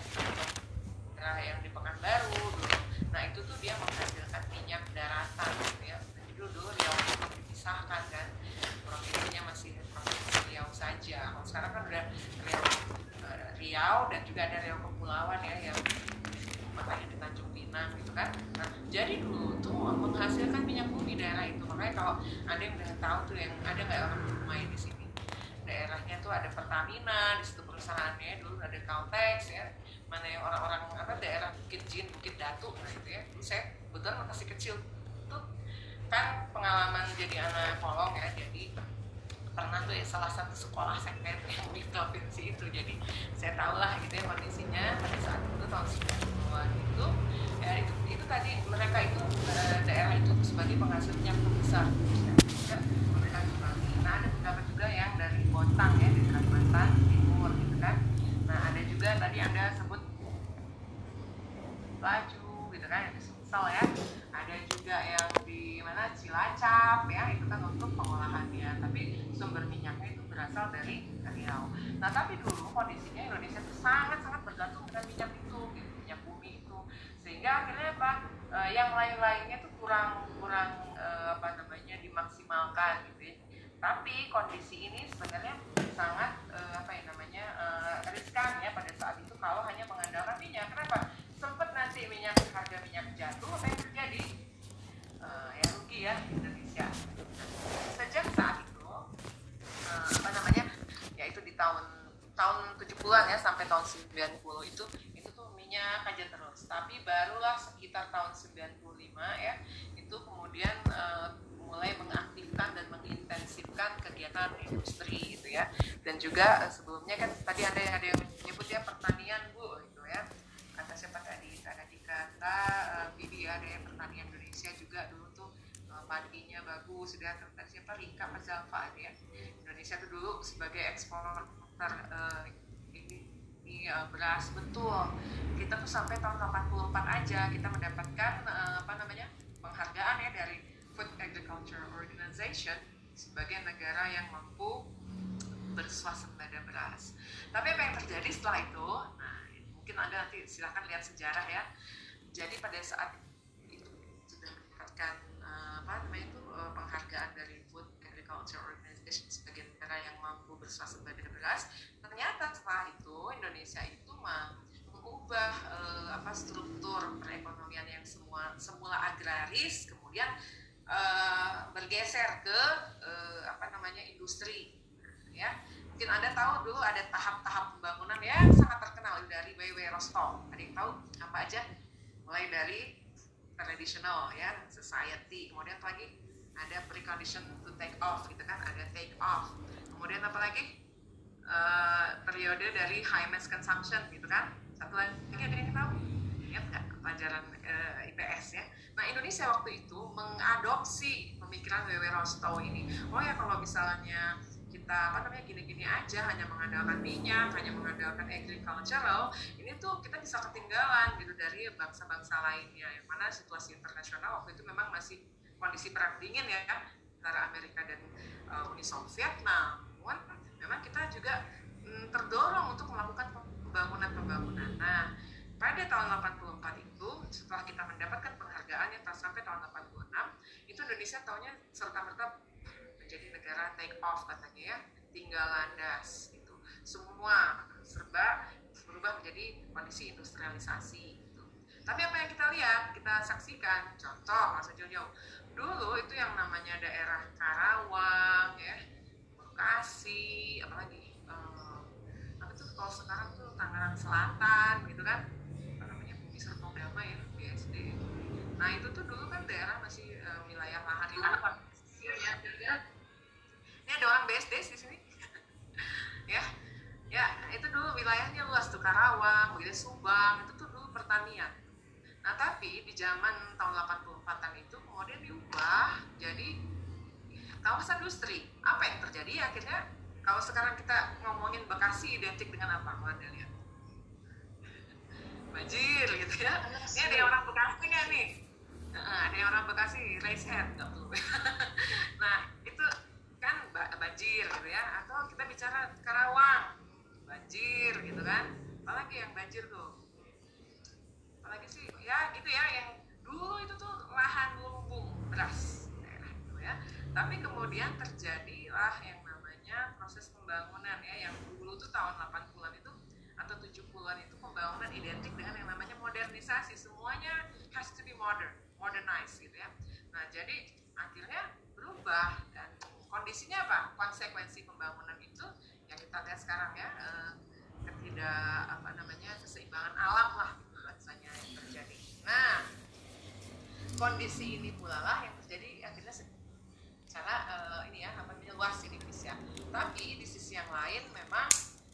Speaker 1: daerah yang di Pekanbaru dulu. Nah itu tuh dia menghasilkan minyak daratan gitu ya. Jadi dulu, Riau itu dipisahkan kan, provinsinya masih provinsi Riau saja. Kalau sekarang kan udah Riau, Riau dan juga ada Riau Kepulauan ya yang makanya di Tanjung Pinang gitu kan. Nah jadi dulu tuh menghasilkan minyak bumi daerah itu. Makanya kalau ada yang udah tahu tuh yang ada nggak orang main di sini daerahnya tuh ada Pertamina di situ perusahaannya dulu ada Caltex ya mana yang orang-orang apa daerah Bukit Jin, Bukit Datu nah itu ya dulu saya kebetulan masih kecil tuh kan pengalaman jadi anak kolong ya jadi pernah tuh ya salah satu sekolah yang di provinsi itu. Jadi saya tahu lah gitu ya kondisinya. Pada saat itu tahun 90-an itu ya itu itu tadi mereka itu eh, daerah itu sebagai penghasil minyak terbesar ya, mereka nah ada beberapa juga yang dari Bontang ya di Kalimantan Timur gitu kan. Nah ada juga tadi anda sebut baju gitu kan di Sumsel ya. Ada juga yang di mana Cilacap ya itu kan untuk sumber minyaknya itu berasal dari Riau. Nah tapi dulu kondisinya Indonesia itu sangat sangat bergantung dengan minyak itu gitu, minyak bumi itu. Sehingga akhirnya apa e, yang lain-lainnya tuh kurang kurang e, apa namanya dimaksimalkan gitu ya. Tapi kondisi ini sebenarnya sangat e, apa ya namanya e, riskan ya pada saat itu kalau hanya mengandalkan minyak kenapa sempat nanti minyak harga minyak jatuh apa yang terjadi uh, ya rugi ya Indonesia sejak saat itu uh, apa namanya ya itu tahun tahun 70-an ya sampai tahun 90 itu itu tuh minyak aja terus. Tapi barulah sekitar tahun 95 ya itu kemudian uh, mulai mengaktifkan dan mengintensifkan kegiatan industri gitu ya. Dan juga uh, sebelumnya kan tadi ada yang ada yang menyebut ya pertanian bu gitu ya. Kata siapa tadi? Ada kata Bibi ada yang pertanian Indonesia juga dulu tuh uh, padinya bagus sudah kata siapa? Rika Mazalfa ya Indonesia tuh dulu sebagai eksporter uh, ini, ini uh, beras betul kita tuh sampai tahun 84 aja kita mendapatkan uh, apa namanya penghargaan ya dari Food Agriculture Organization sebagai negara yang mampu berswasembada beras. Tapi apa yang terjadi setelah itu? Nah, mungkin anda nanti silahkan lihat sejarah ya. Jadi pada saat itu sudah mendapatkan uh, apa namanya itu uh, penghargaan dari Food Agriculture Organization negara yang mampu berswasembada beras, ternyata setelah itu Indonesia itu mengubah uh, apa struktur perekonomian yang semua semula agraris kemudian uh, bergeser ke uh, apa namanya industri ya. Mungkin anda tahu dulu ada tahap-tahap pembangunan yang sangat terkenal dari W.W. Rostow ada yang tahu? Apa aja? Mulai dari traditional ya society kemudian lagi ada precondition to take off gitu kan ada take off. Kemudian apa lagi? Uh, periode dari high mass consumption gitu kan. Satu lagi ada yang tahu? Ingat nggak pelajaran uh, IPS ya? Nah Indonesia waktu itu mengadopsi pemikiran W.W. Rostow ini. Oh ya kalau misalnya kita apa namanya gini-gini aja hanya mengandalkan minyak hanya mengandalkan agricultural ini tuh kita bisa ketinggalan gitu dari bangsa-bangsa lainnya. Yang mana situasi internasional waktu itu memang masih kondisi perang dingin ya antara Amerika dan uh, Uni Soviet. Namun memang kita juga mm, terdorong untuk melakukan pembangunan-pembangunan. Nah pada tahun 84 itu setelah kita mendapatkan penghargaan yang sampai tahun 86 itu Indonesia tahunya serta merta menjadi negara take off katanya ya tinggal landas itu semua serba berubah menjadi kondisi industrialisasi gitu. tapi apa yang kita lihat kita saksikan contoh masa jauh-jauh dulu itu yang namanya daerah Karawang ya. Bekasi apalagi um, apa tuh kalau sekarang tuh Tangerang Selatan gitu kan. Apa namanya Bumi Serpong Damai ya BSD nah itu tuh dulu kan daerah masih uh, wilayah lahan apa ini ada orang BSD di sini. Ya ya itu dulu wilayahnya luas tuh Karawang begitu Subang itu tuh dulu pertanian tapi di zaman tahun 84an itu kemudian diubah jadi kawasan industri. Apa yang terjadi? Akhirnya kalau sekarang kita ngomongin Bekasi identik dengan apa kalau lihat banjir gitu ya. Ini ada yang orang Bekasi nggak nih? Nah, ada yang orang Bekasi raise hand nah itu kan banjir gitu ya. Atau kita bicara Karawang banjir gitu kan. Apalagi yang banjir tuh ya gitu ya yang dulu itu tuh lahan lumbung beras daerah gitu ya. Tapi kemudian terjadilah yang namanya proses pembangunan ya yang dulu tuh tahun 80-an itu atau 70-an itu pembangunan identik dengan yang namanya modernisasi. Semuanya has to be modern modernize gitu ya. Nah jadi akhirnya berubah dan kondisinya apa? Konsekuensi pembangunan itu yang kita lihat sekarang ya eh, ketidak apa namanya keseimbangan alam lah gitu rasanya yang terjadi nah kondisi ini pula lah yang terjadi akhirnya secara uh, ini ya apa namanya luas di Indonesia tapi di sisi yang lain memang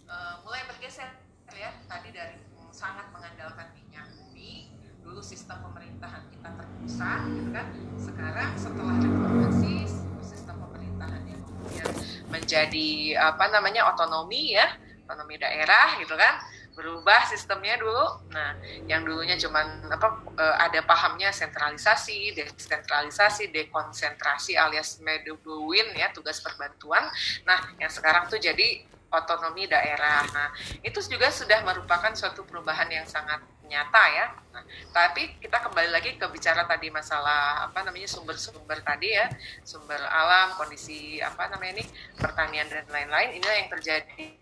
Speaker 1: uh, mulai bergeser ya. Tadi dari sangat mengandalkan minyak bumi dulu sistem pemerintahan kita terpusat gitu kan. Sekarang setelah reformasi sistem pemerintahan yang kemudian menjadi apa namanya otonomi ya otonomi daerah gitu kan berubah sistemnya dulu. Nah, yang dulunya cuman apa ada pahamnya sentralisasi, desentralisasi, dekonsentrasi alias medubuin ya tugas perbantuan. Nah, yang sekarang tuh jadi otonomi daerah. Nah, itu juga sudah merupakan suatu perubahan yang sangat nyata ya. Nah, tapi kita kembali lagi ke bicara tadi masalah apa namanya sumber-sumber tadi ya, sumber alam, kondisi apa namanya ini pertanian dan lain-lain. Inilah yang terjadi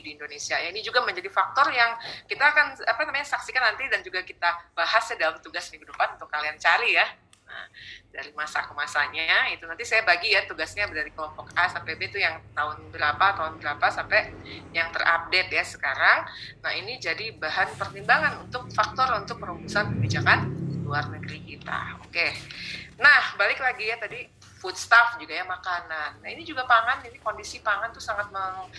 Speaker 1: di Indonesia. Ya, ini juga menjadi faktor yang kita akan apa namanya saksikan nanti dan juga kita bahas ya dalam tugas minggu depan untuk kalian cari ya. Nah, dari masa ke masanya itu nanti saya bagi ya tugasnya dari kelompok A sampai B itu yang tahun berapa, tahun berapa sampai yang terupdate ya sekarang. Nah, ini jadi bahan pertimbangan untuk faktor untuk perumusan kebijakan luar negeri kita. Oke. Nah, balik lagi ya tadi food stuff juga ya makanan. Nah, ini juga pangan, ini kondisi pangan tuh sangat meng,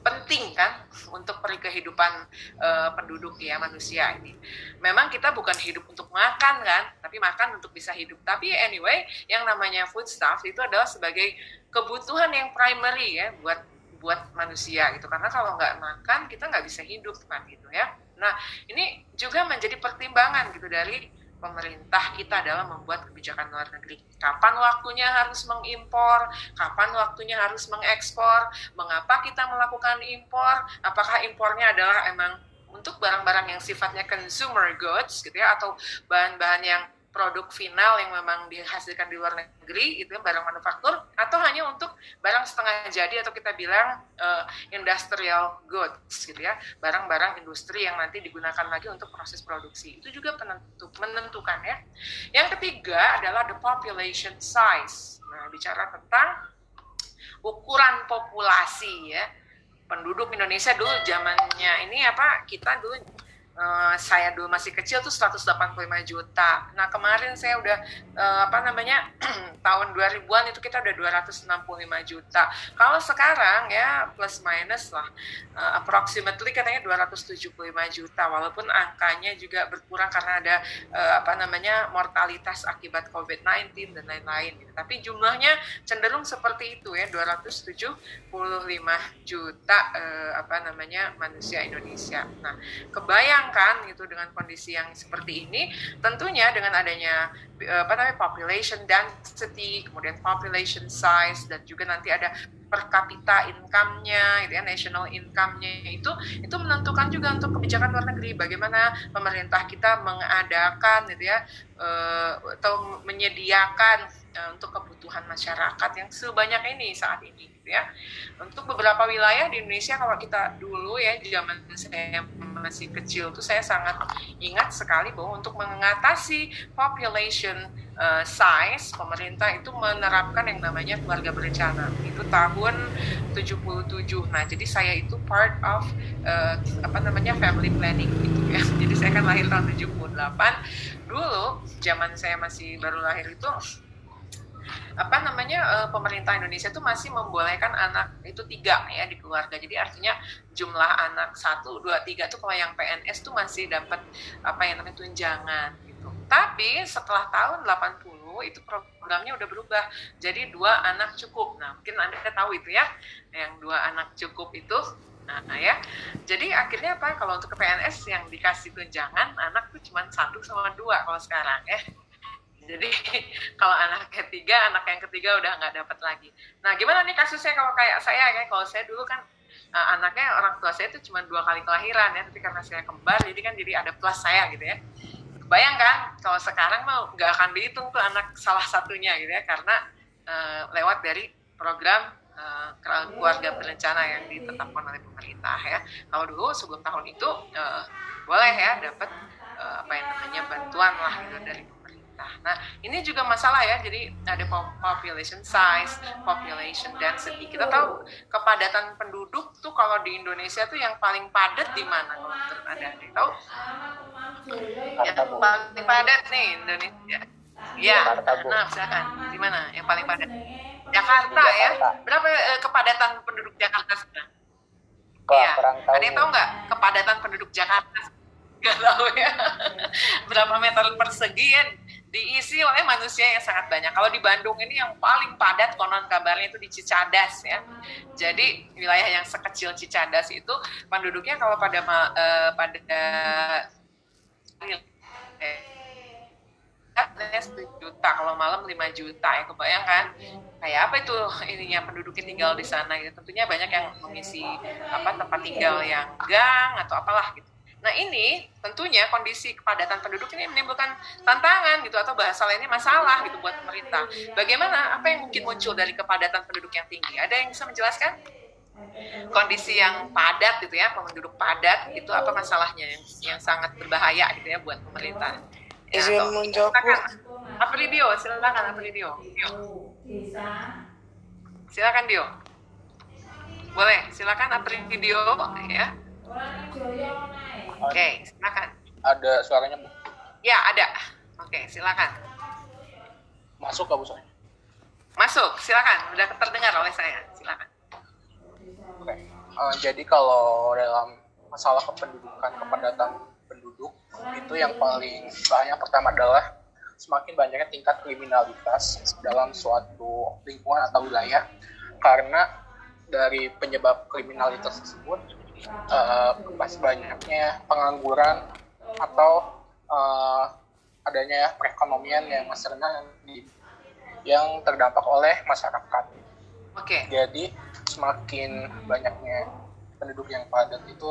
Speaker 1: penting kan untuk kehidupan uh, penduduk ya manusia ini. Memang kita bukan hidup untuk makan kan, tapi makan untuk bisa hidup. Tapi anyway, yang namanya food stuff itu adalah sebagai kebutuhan yang primary ya buat buat manusia gitu karena kalau nggak makan kita nggak bisa hidup kan gitu ya nah ini juga menjadi pertimbangan gitu dari pemerintah kita dalam membuat kebijakan luar negeri. Kapan waktunya harus mengimpor, kapan waktunya harus mengekspor, mengapa kita melakukan impor, apakah impornya adalah emang untuk barang-barang yang sifatnya consumer goods gitu ya atau bahan-bahan yang produk final yang memang dihasilkan di luar negeri itu barang manufaktur atau hanya untuk barang setengah jadi atau kita bilang uh, industrial goods gitu ya. Barang-barang industri yang nanti digunakan lagi untuk proses produksi. Itu juga penentu, menentukan ya. Yang ketiga adalah the population size. Nah bicara tentang ukuran populasi ya. Penduduk Indonesia dulu zamannya ini apa kita dulu uh, saya dulu masih kecil tuh 185 juta. Nah kemarin saya udah uh, apa namanya tahun 2000-an itu kita udah 265 juta. Kalau sekarang ya plus minus lah uh, approximately katanya 275 juta walaupun angkanya juga berkurang karena ada uh, apa namanya mortalitas akibat COVID-19 dan lain-lain. Gitu. Tapi jumlahnya cenderung seperti itu ya 275 juta uh, apa namanya manusia Indonesia. Nah kebayang kan gitu dengan kondisi yang seperti ini. Tentunya dengan adanya eh, apa namanya population density kemudian population size dan juga nanti ada per kapita income-nya gitu ya national income-nya itu itu menentukan juga untuk kebijakan luar negeri. Bagaimana pemerintah kita mengadakan gitu ya uh, atau menyediakan uh, untuk kebutuhan masyarakat yang sebanyak ini saat ini gitu ya. Untuk beberapa wilayah di Indonesia kalau kita dulu ya zaman saya masih kecil tuh saya sangat ingat sekali bahwa untuk mengatasi population uh, size pemerintah itu menerapkan yang namanya keluarga berencana. Itu tahun 77 nah jadi saya itu part of uh, apa namanya family planning gitu ya. Jadi saya kan lahir tahun 78 dulu zaman saya masih baru lahir itu apa namanya uh, pemerintah Indonesia itu masih membolehkan anak itu tiga ya di keluarga. Jadi artinya jumlah anak satu dua tiga tuh kalau yang PNS tuh masih dapat apa yang namanya tunjangan gitu. Tapi setelah tahun 80 itu programnya udah berubah jadi dua anak cukup. Nah mungkin anda tahu itu ya yang dua anak cukup itu. Nah, ya. Jadi akhirnya apa? Kalau untuk ke PNS yang dikasih tunjangan anak tuh cuma satu sama dua kalau sekarang ya jadi kalau anak ketiga anak yang ketiga udah nggak dapat lagi. Nah gimana nih kasusnya kalau kayak saya ya? Kalau saya dulu kan uh, anaknya orang tua saya itu cuma dua kali kelahiran ya. Tapi karena saya kembar jadi kan jadi ada plus saya gitu ya. Bayangkan kalau sekarang mau nggak akan dihitung tuh anak salah satunya gitu ya. Karena uh, lewat dari program uh, keluarga berencana yang ditetapkan oleh pemerintah ya. Kalau dulu sebelum tahun itu uh, boleh ya dapat uh, apa yang namanya bantuan lah gitu dari Nah, ini juga masalah ya. Jadi ada population size, population density. Kita tahu kepadatan penduduk tuh kalau di Indonesia tuh yang paling padat di mana kalau menurut Anda? Tahu? Yang paling padat nih Indonesia. Ya, nah silakan. Di mana yang paling padat? Jakarta, ya. Berapa eh, kepadatan penduduk Jakarta sekarang? Iya. Ada yang tahu nggak kepadatan penduduk Jakarta? Gak tahu ya. Berapa meter persegi ya diisi oleh manusia yang sangat banyak. Kalau di Bandung ini yang paling padat konon kabarnya itu di Cicadas ya. Jadi wilayah yang sekecil Cicadas itu penduduknya kalau pada uh, pada juta kalau malam 5 juta ya kebayang kan kayak apa itu ininya penduduknya tinggal di sana gitu tentunya banyak yang mengisi apa tempat tinggal yang gang atau apalah gitu Nah ini tentunya kondisi kepadatan penduduk ini menimbulkan tantangan gitu atau bahasa lainnya masalah gitu buat pemerintah. Bagaimana apa yang mungkin muncul dari kepadatan penduduk yang tinggi? Ada yang bisa menjelaskan? Kondisi yang padat gitu ya, penduduk padat itu apa masalahnya yang, yang sangat berbahaya gitu ya buat pemerintah?
Speaker 3: Ya, Izin menjawab.
Speaker 1: Silakan. Dio, silakan Dio. Dio. Silakan Dio. Boleh, silakan Dio ya. Oke, okay, silakan.
Speaker 10: Ada suaranya, Bu?
Speaker 1: Ya, ada. Oke, okay, silakan.
Speaker 10: Masuk gak, Bu, suaranya?
Speaker 1: Masuk, silakan. Udah terdengar oleh saya. Silakan.
Speaker 10: Oke. Okay. Uh, jadi kalau dalam masalah kependudukan, kepadatan penduduk, itu yang paling banyak pertama adalah semakin banyaknya tingkat kriminalitas dalam suatu lingkungan atau wilayah karena dari penyebab kriminalitas tersebut uh, masih banyaknya pengangguran atau uh, adanya perekonomian yang masih rendah yang terdampak oleh masyarakat.
Speaker 1: Oke. Okay.
Speaker 10: Jadi semakin banyaknya penduduk yang padat itu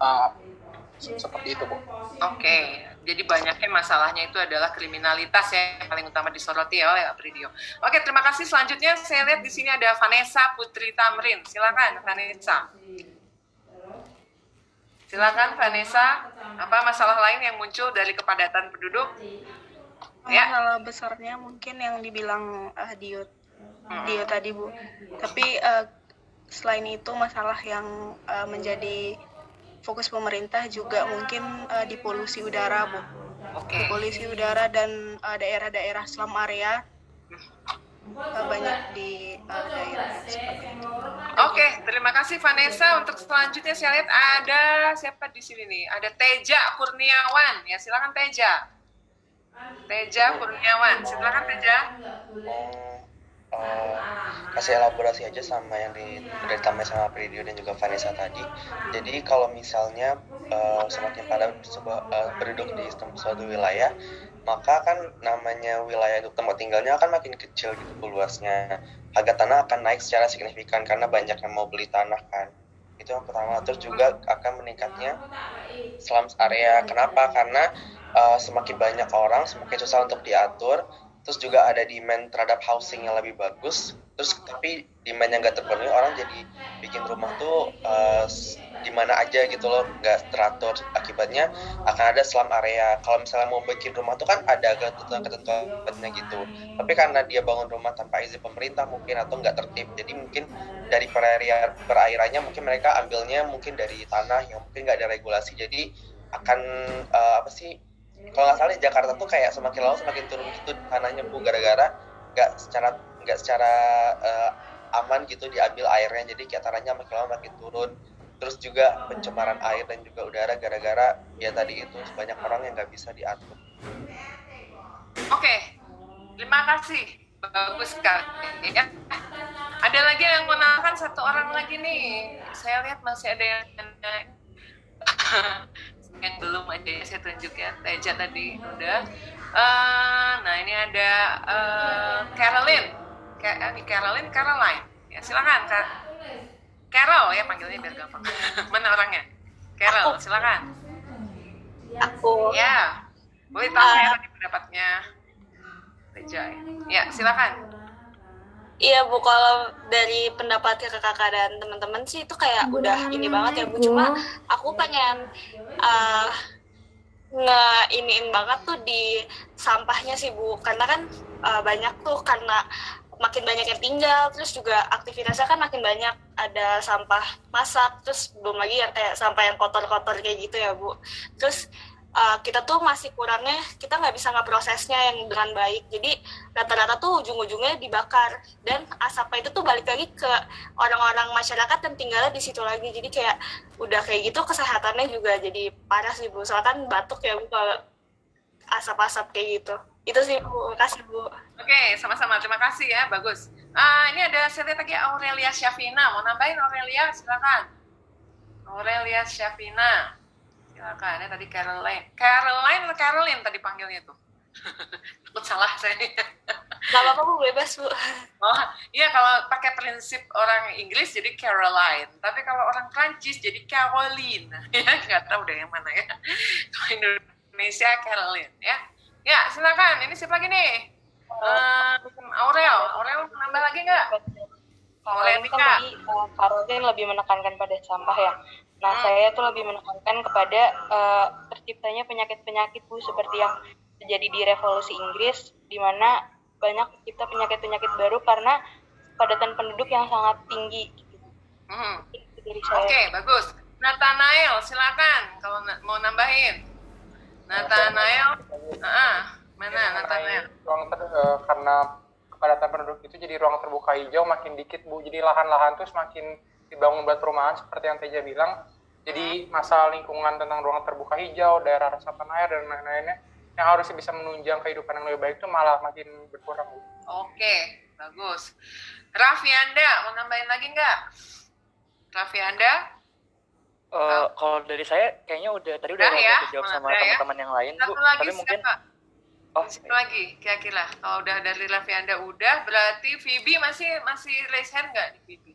Speaker 10: uh, seperti itu, Bu. Oke.
Speaker 1: Okay. Jadi banyaknya masalahnya itu adalah kriminalitas ya yang paling utama disoroti oleh Apridio. Oke, terima kasih. Selanjutnya saya lihat di sini ada Vanessa Putri Tamrin. Silakan Vanessa. Silakan Vanessa, apa masalah lain yang muncul dari kepadatan penduduk?
Speaker 11: Ya. Masalah besarnya mungkin yang dibilang uh, Dio hmm. Dio tadi Bu. Tapi uh, selain itu masalah yang uh, menjadi fokus pemerintah juga mungkin uh, di polusi udara bu okay. polusi udara dan daerah daerah-daerah slum area uh, banyak di uh, daerah.
Speaker 1: Oke, okay, terima kasih Vanessa. Untuk selanjutnya saya lihat ada siapa di sini nih? Ada Teja Kurniawan. Ya, silakan Teja. Teja Kurniawan. Silakan Teja
Speaker 12: uh, kasih elaborasi aja sama yang di, udah ditambah sama Pridio dan juga Vanessa tadi. Jadi kalau misalnya uh, semakin padat sebuah uh, penduduk di suatu wilayah, maka kan namanya wilayah itu tempat tinggalnya akan makin kecil gitu luasnya. Harga tanah akan naik secara signifikan karena banyak yang mau beli tanah kan. Itu yang pertama. Terus juga akan meningkatnya slums area. Kenapa? Karena uh, semakin banyak orang, semakin susah untuk diatur terus juga ada demand terhadap housing yang lebih bagus terus tapi demand yang gak terpenuhi orang jadi bikin rumah tuh uh, di mana aja gitu loh nggak teratur. Akibatnya akan ada slum area. Kalau misalnya mau bikin rumah tuh kan ada ketentuan-ketentuannya gitu. Tapi karena dia bangun rumah tanpa izin pemerintah mungkin atau nggak tertib jadi mungkin dari perairan perairannya mungkin mereka ambilnya mungkin dari tanah yang mungkin nggak ada regulasi. Jadi akan uh, apa sih kalau nggak salah di Jakarta tuh kayak semakin lama semakin turun gitu tanahnya bu gara-gara nggak secara nggak secara uh, aman gitu diambil airnya. Jadi kayak tanahnya makin lama makin turun terus juga pencemaran air dan juga udara gara-gara ya tadi itu banyak orang yang nggak bisa diatur.
Speaker 1: Oke, terima kasih bagus sekali ya. Ada lagi yang nanya satu orang lagi nih. Saya lihat masih ada yang yang belum aja ya saya tunjuk ya Teja tadi udah uh, nah ini ada uh, Caroline Caroline Caroline Caroline ya silakan Kak Carol ya panggilnya biar gampang. Mana orangnya? Carol silakan.
Speaker 13: Aku.
Speaker 1: Ya boleh tahu uh, ya pendapatnya? Teja ya, ya silakan.
Speaker 13: Iya bu, kalau dari pendapat kakak dan teman-teman sih itu kayak udah ini banget ya bu. Cuma aku pengen uh, nge iniin banget tuh di sampahnya sih bu, karena kan uh, banyak tuh karena makin banyak yang tinggal, terus juga aktivitasnya kan makin banyak. Ada sampah masak, terus belum lagi yang kayak sampah yang kotor-kotor kayak gitu ya bu. Terus uh, kita tuh masih kurangnya kita nggak bisa ngeprosesnya yang dengan baik. Jadi rata-rata tuh ujung-ujungnya dibakar. Dan asapnya itu tuh balik lagi ke orang-orang masyarakat yang tinggalnya di situ lagi. Jadi kayak udah kayak gitu kesehatannya juga jadi parah sih bu. Soalnya kan batuk ya bu kalau asap-asap kayak gitu. Itu sih bu. Kasih bu
Speaker 1: oke sama-sama. Terima kasih ya. Bagus. Ah ini ada saya lagi Aurelia Syafina. Mau nambahin Aurelia? Silakan. Aurelia Syafina. Silakan. Ya tadi Caroline. Caroline atau Caroline tadi panggilnya tuh? Takut salah saya.
Speaker 13: Nggak apa-apa bu. Bebas bu.
Speaker 1: Oh iya kalau pakai prinsip orang Inggris jadi Caroline. Tapi kalau orang Prancis jadi Caroline. Ya nggak tahu deh yang mana ya. Kalau Indonesia Caroline ya. Ya silakan. Ini siapa lagi nih uh, Aurel Aurel nambah lagi nggak
Speaker 14: kalau ini kan tadi uh, Caroline lebih menekankan pada sampah ya Nah, hmm. saya tuh lebih menekankan kepada uh, terciptanya penyakit-penyakit Bu seperti yang terjadi di revolusi Inggris di mana banyak tercipta penyakit-penyakit baru karena padatan penduduk yang sangat tinggi
Speaker 1: Hmm. Oke, okay, bagus. Nathanael, silakan kalau mau nambahin. Nathanael, ah, mana Nathanael?
Speaker 10: Ruang ter, uh, karena kepadatan penduduk itu jadi ruang terbuka hijau makin dikit bu, jadi lahan-lahan tuh semakin dibangun buat perumahan seperti yang Teja bilang jadi masalah lingkungan tentang ruang terbuka hijau daerah resapan air dan lain-lainnya yang harusnya bisa menunjang kehidupan yang lebih baik itu malah makin berkurang
Speaker 1: oke bagus Raffi Anda, mau nambahin lagi nggak? Raffi Anda?
Speaker 15: Uh, kalau dari saya kayaknya udah tadi udah, udah ya? dijawab sama ya? teman-teman ya? yang lain Satu bu.
Speaker 1: Lagi
Speaker 15: Tapi mungkin
Speaker 1: Oh, Satu lagi kira-kira. Kalau udah dari Raffi Anda udah, berarti Vibi masih masih raise hand nggak di Vibi?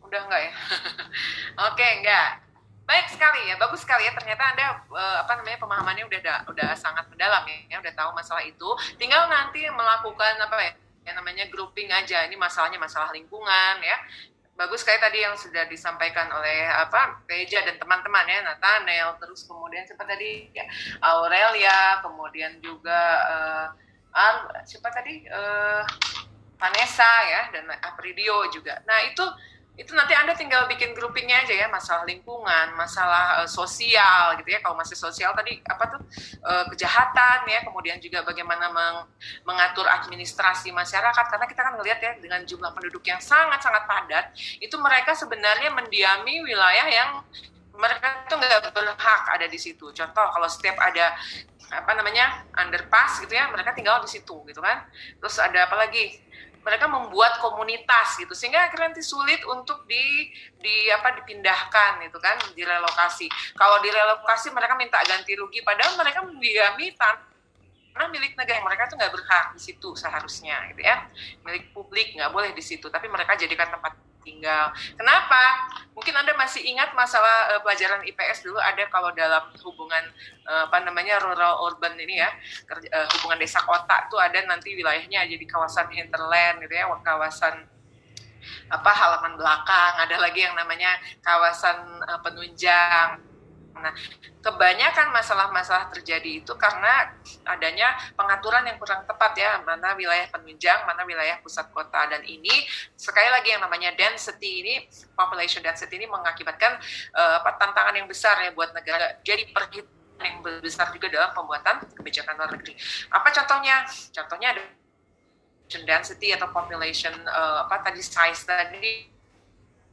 Speaker 1: Udah nggak ya? Oke, okay, enggak. Baik sekali ya, bagus sekali ya. Ternyata Anda uh, apa namanya pemahamannya udah udah sangat mendalam ya, ya, udah tahu masalah itu. Tinggal nanti melakukan apa ya? yang namanya grouping aja. Ini masalahnya masalah lingkungan ya bagus kayak tadi yang sudah disampaikan oleh apa Reja dan teman-teman ya Nathaniel terus kemudian seperti tadi? Ya, Aurelia kemudian juga uh, Ar, siapa tadi? Uh, Vanessa ya dan Apridio juga. Nah itu itu nanti Anda tinggal bikin groupingnya aja ya, masalah lingkungan, masalah uh, sosial gitu ya. Kalau masih sosial tadi apa tuh uh, kejahatan ya, kemudian juga bagaimana meng mengatur administrasi masyarakat karena kita kan melihat ya dengan jumlah penduduk yang sangat-sangat padat, itu mereka sebenarnya mendiami wilayah yang mereka itu nggak berhak ada di situ. Contoh kalau setiap ada apa namanya underpass gitu ya, mereka tinggal di situ gitu kan. Terus ada apa lagi? Mereka membuat komunitas gitu sehingga akhirnya nanti sulit untuk di di apa dipindahkan itu kan direlokasi. Kalau direlokasi mereka minta ganti rugi padahal mereka mendiami tanah milik negara. Mereka tuh nggak berhak di situ seharusnya gitu ya. Milik publik nggak boleh di situ tapi mereka jadikan tempat tinggal. Kenapa? Mungkin Anda masih ingat masalah uh, pelajaran IPS dulu ada kalau dalam hubungan uh, apa namanya rural urban ini ya, kerja, uh, hubungan desa kota itu ada nanti wilayahnya jadi kawasan hinterland gitu ya, kawasan apa halaman belakang, ada lagi yang namanya kawasan uh, penunjang Nah, kebanyakan masalah-masalah terjadi itu karena adanya pengaturan yang kurang tepat ya, mana wilayah penunjang, mana wilayah pusat kota dan ini sekali lagi yang namanya density ini, population density ini mengakibatkan uh, tantangan yang besar ya buat negara. Jadi perhitungan yang besar juga dalam pembuatan kebijakan luar negeri. Apa contohnya? Contohnya ada density atau population uh, apa tadi size tadi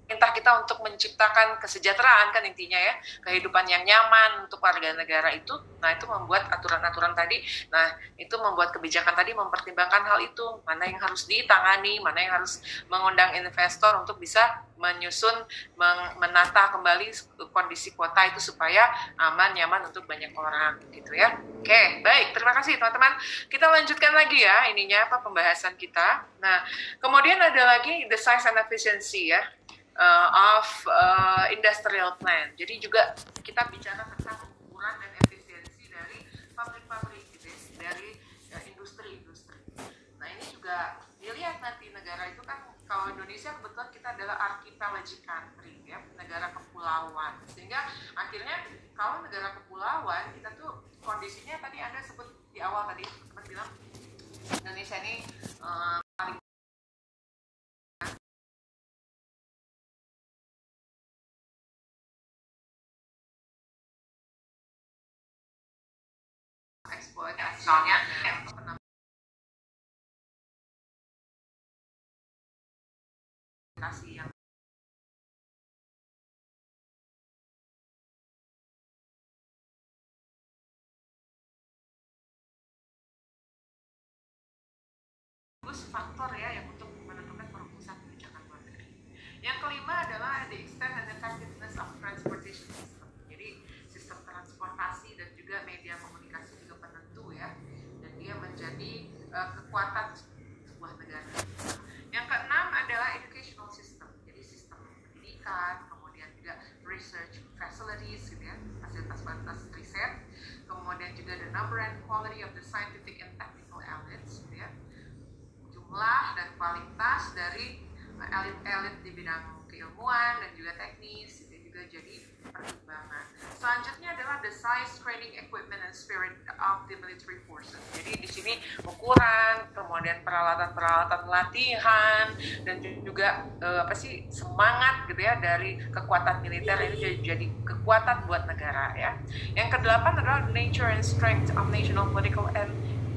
Speaker 1: perintah kita untuk menciptakan kesejahteraan kan intinya ya kehidupan yang nyaman untuk warga negara itu. Nah itu membuat aturan-aturan tadi nah itu membuat kebijakan tadi mempertimbangkan hal itu. Mana yang harus ditangani mana yang harus mengundang investor untuk bisa menyusun menata kembali kondisi kota itu supaya aman nyaman untuk banyak orang gitu ya. Oke baik terima kasih teman-teman. Kita lanjutkan lagi ya ininya apa pembahasan kita. Nah kemudian ada lagi the size and efficiency ya uh, of uh, industrial plant. Jadi juga kita bicara tentang ukuran dan efisiensi dari pabrik-pabrik gitu ya, dari uh, industri-industri. Nah ini juga dilihat nanti negara itu kan kalau Indonesia kebetulan kita adalah archipelagic country ya, negara kepulauan. Sehingga akhirnya kalau negara kepulauan kita tuh kondisinya tadi Anda sebut di awal tadi teman bilang Indonesia ini uh, paling eksploitasinya yang yang faktor ya yang untuk menentukan perumusan kebijakan luar negeri. Yang kelima adalah the extent and effectiveness of transportation system. Jadi sistem transportasi dan juga media komunikasi dia menjadi uh, kekuatan sebuah negara. Yang keenam adalah educational system, jadi sistem pendidikan, kemudian juga research facilities, gitu ya, fasilitas-fasilitas riset, kemudian juga the number and quality of the scientific and technical elites, gitu ya, jumlah dan kualitas dari eh, elit-elit di bidang keilmuan dan juga teknis, itu juga jadi pertimbangan. Selanjutnya adalah the size, training, equipment, and spirit of the military forces. Jadi di sini ukuran, kemudian peralatan-peralatan latihan, dan juga uh, apa sih semangat gitu ya dari kekuatan militer ini jadi, jadi kekuatan buat negara ya. Yang kedelapan adalah nature and strength of national political and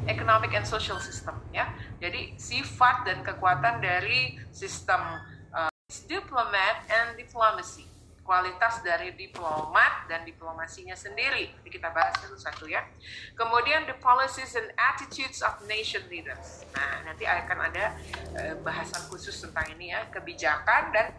Speaker 1: economic and social system ya. Jadi sifat dan kekuatan dari sistem uh, diplomat and diplomacy kualitas dari diplomat dan diplomasinya sendiri. Jadi kita bahas satu-satu ya. Kemudian the policies and attitudes of nation leaders. Nah, nanti akan ada uh, bahasan khusus tentang ini ya, kebijakan dan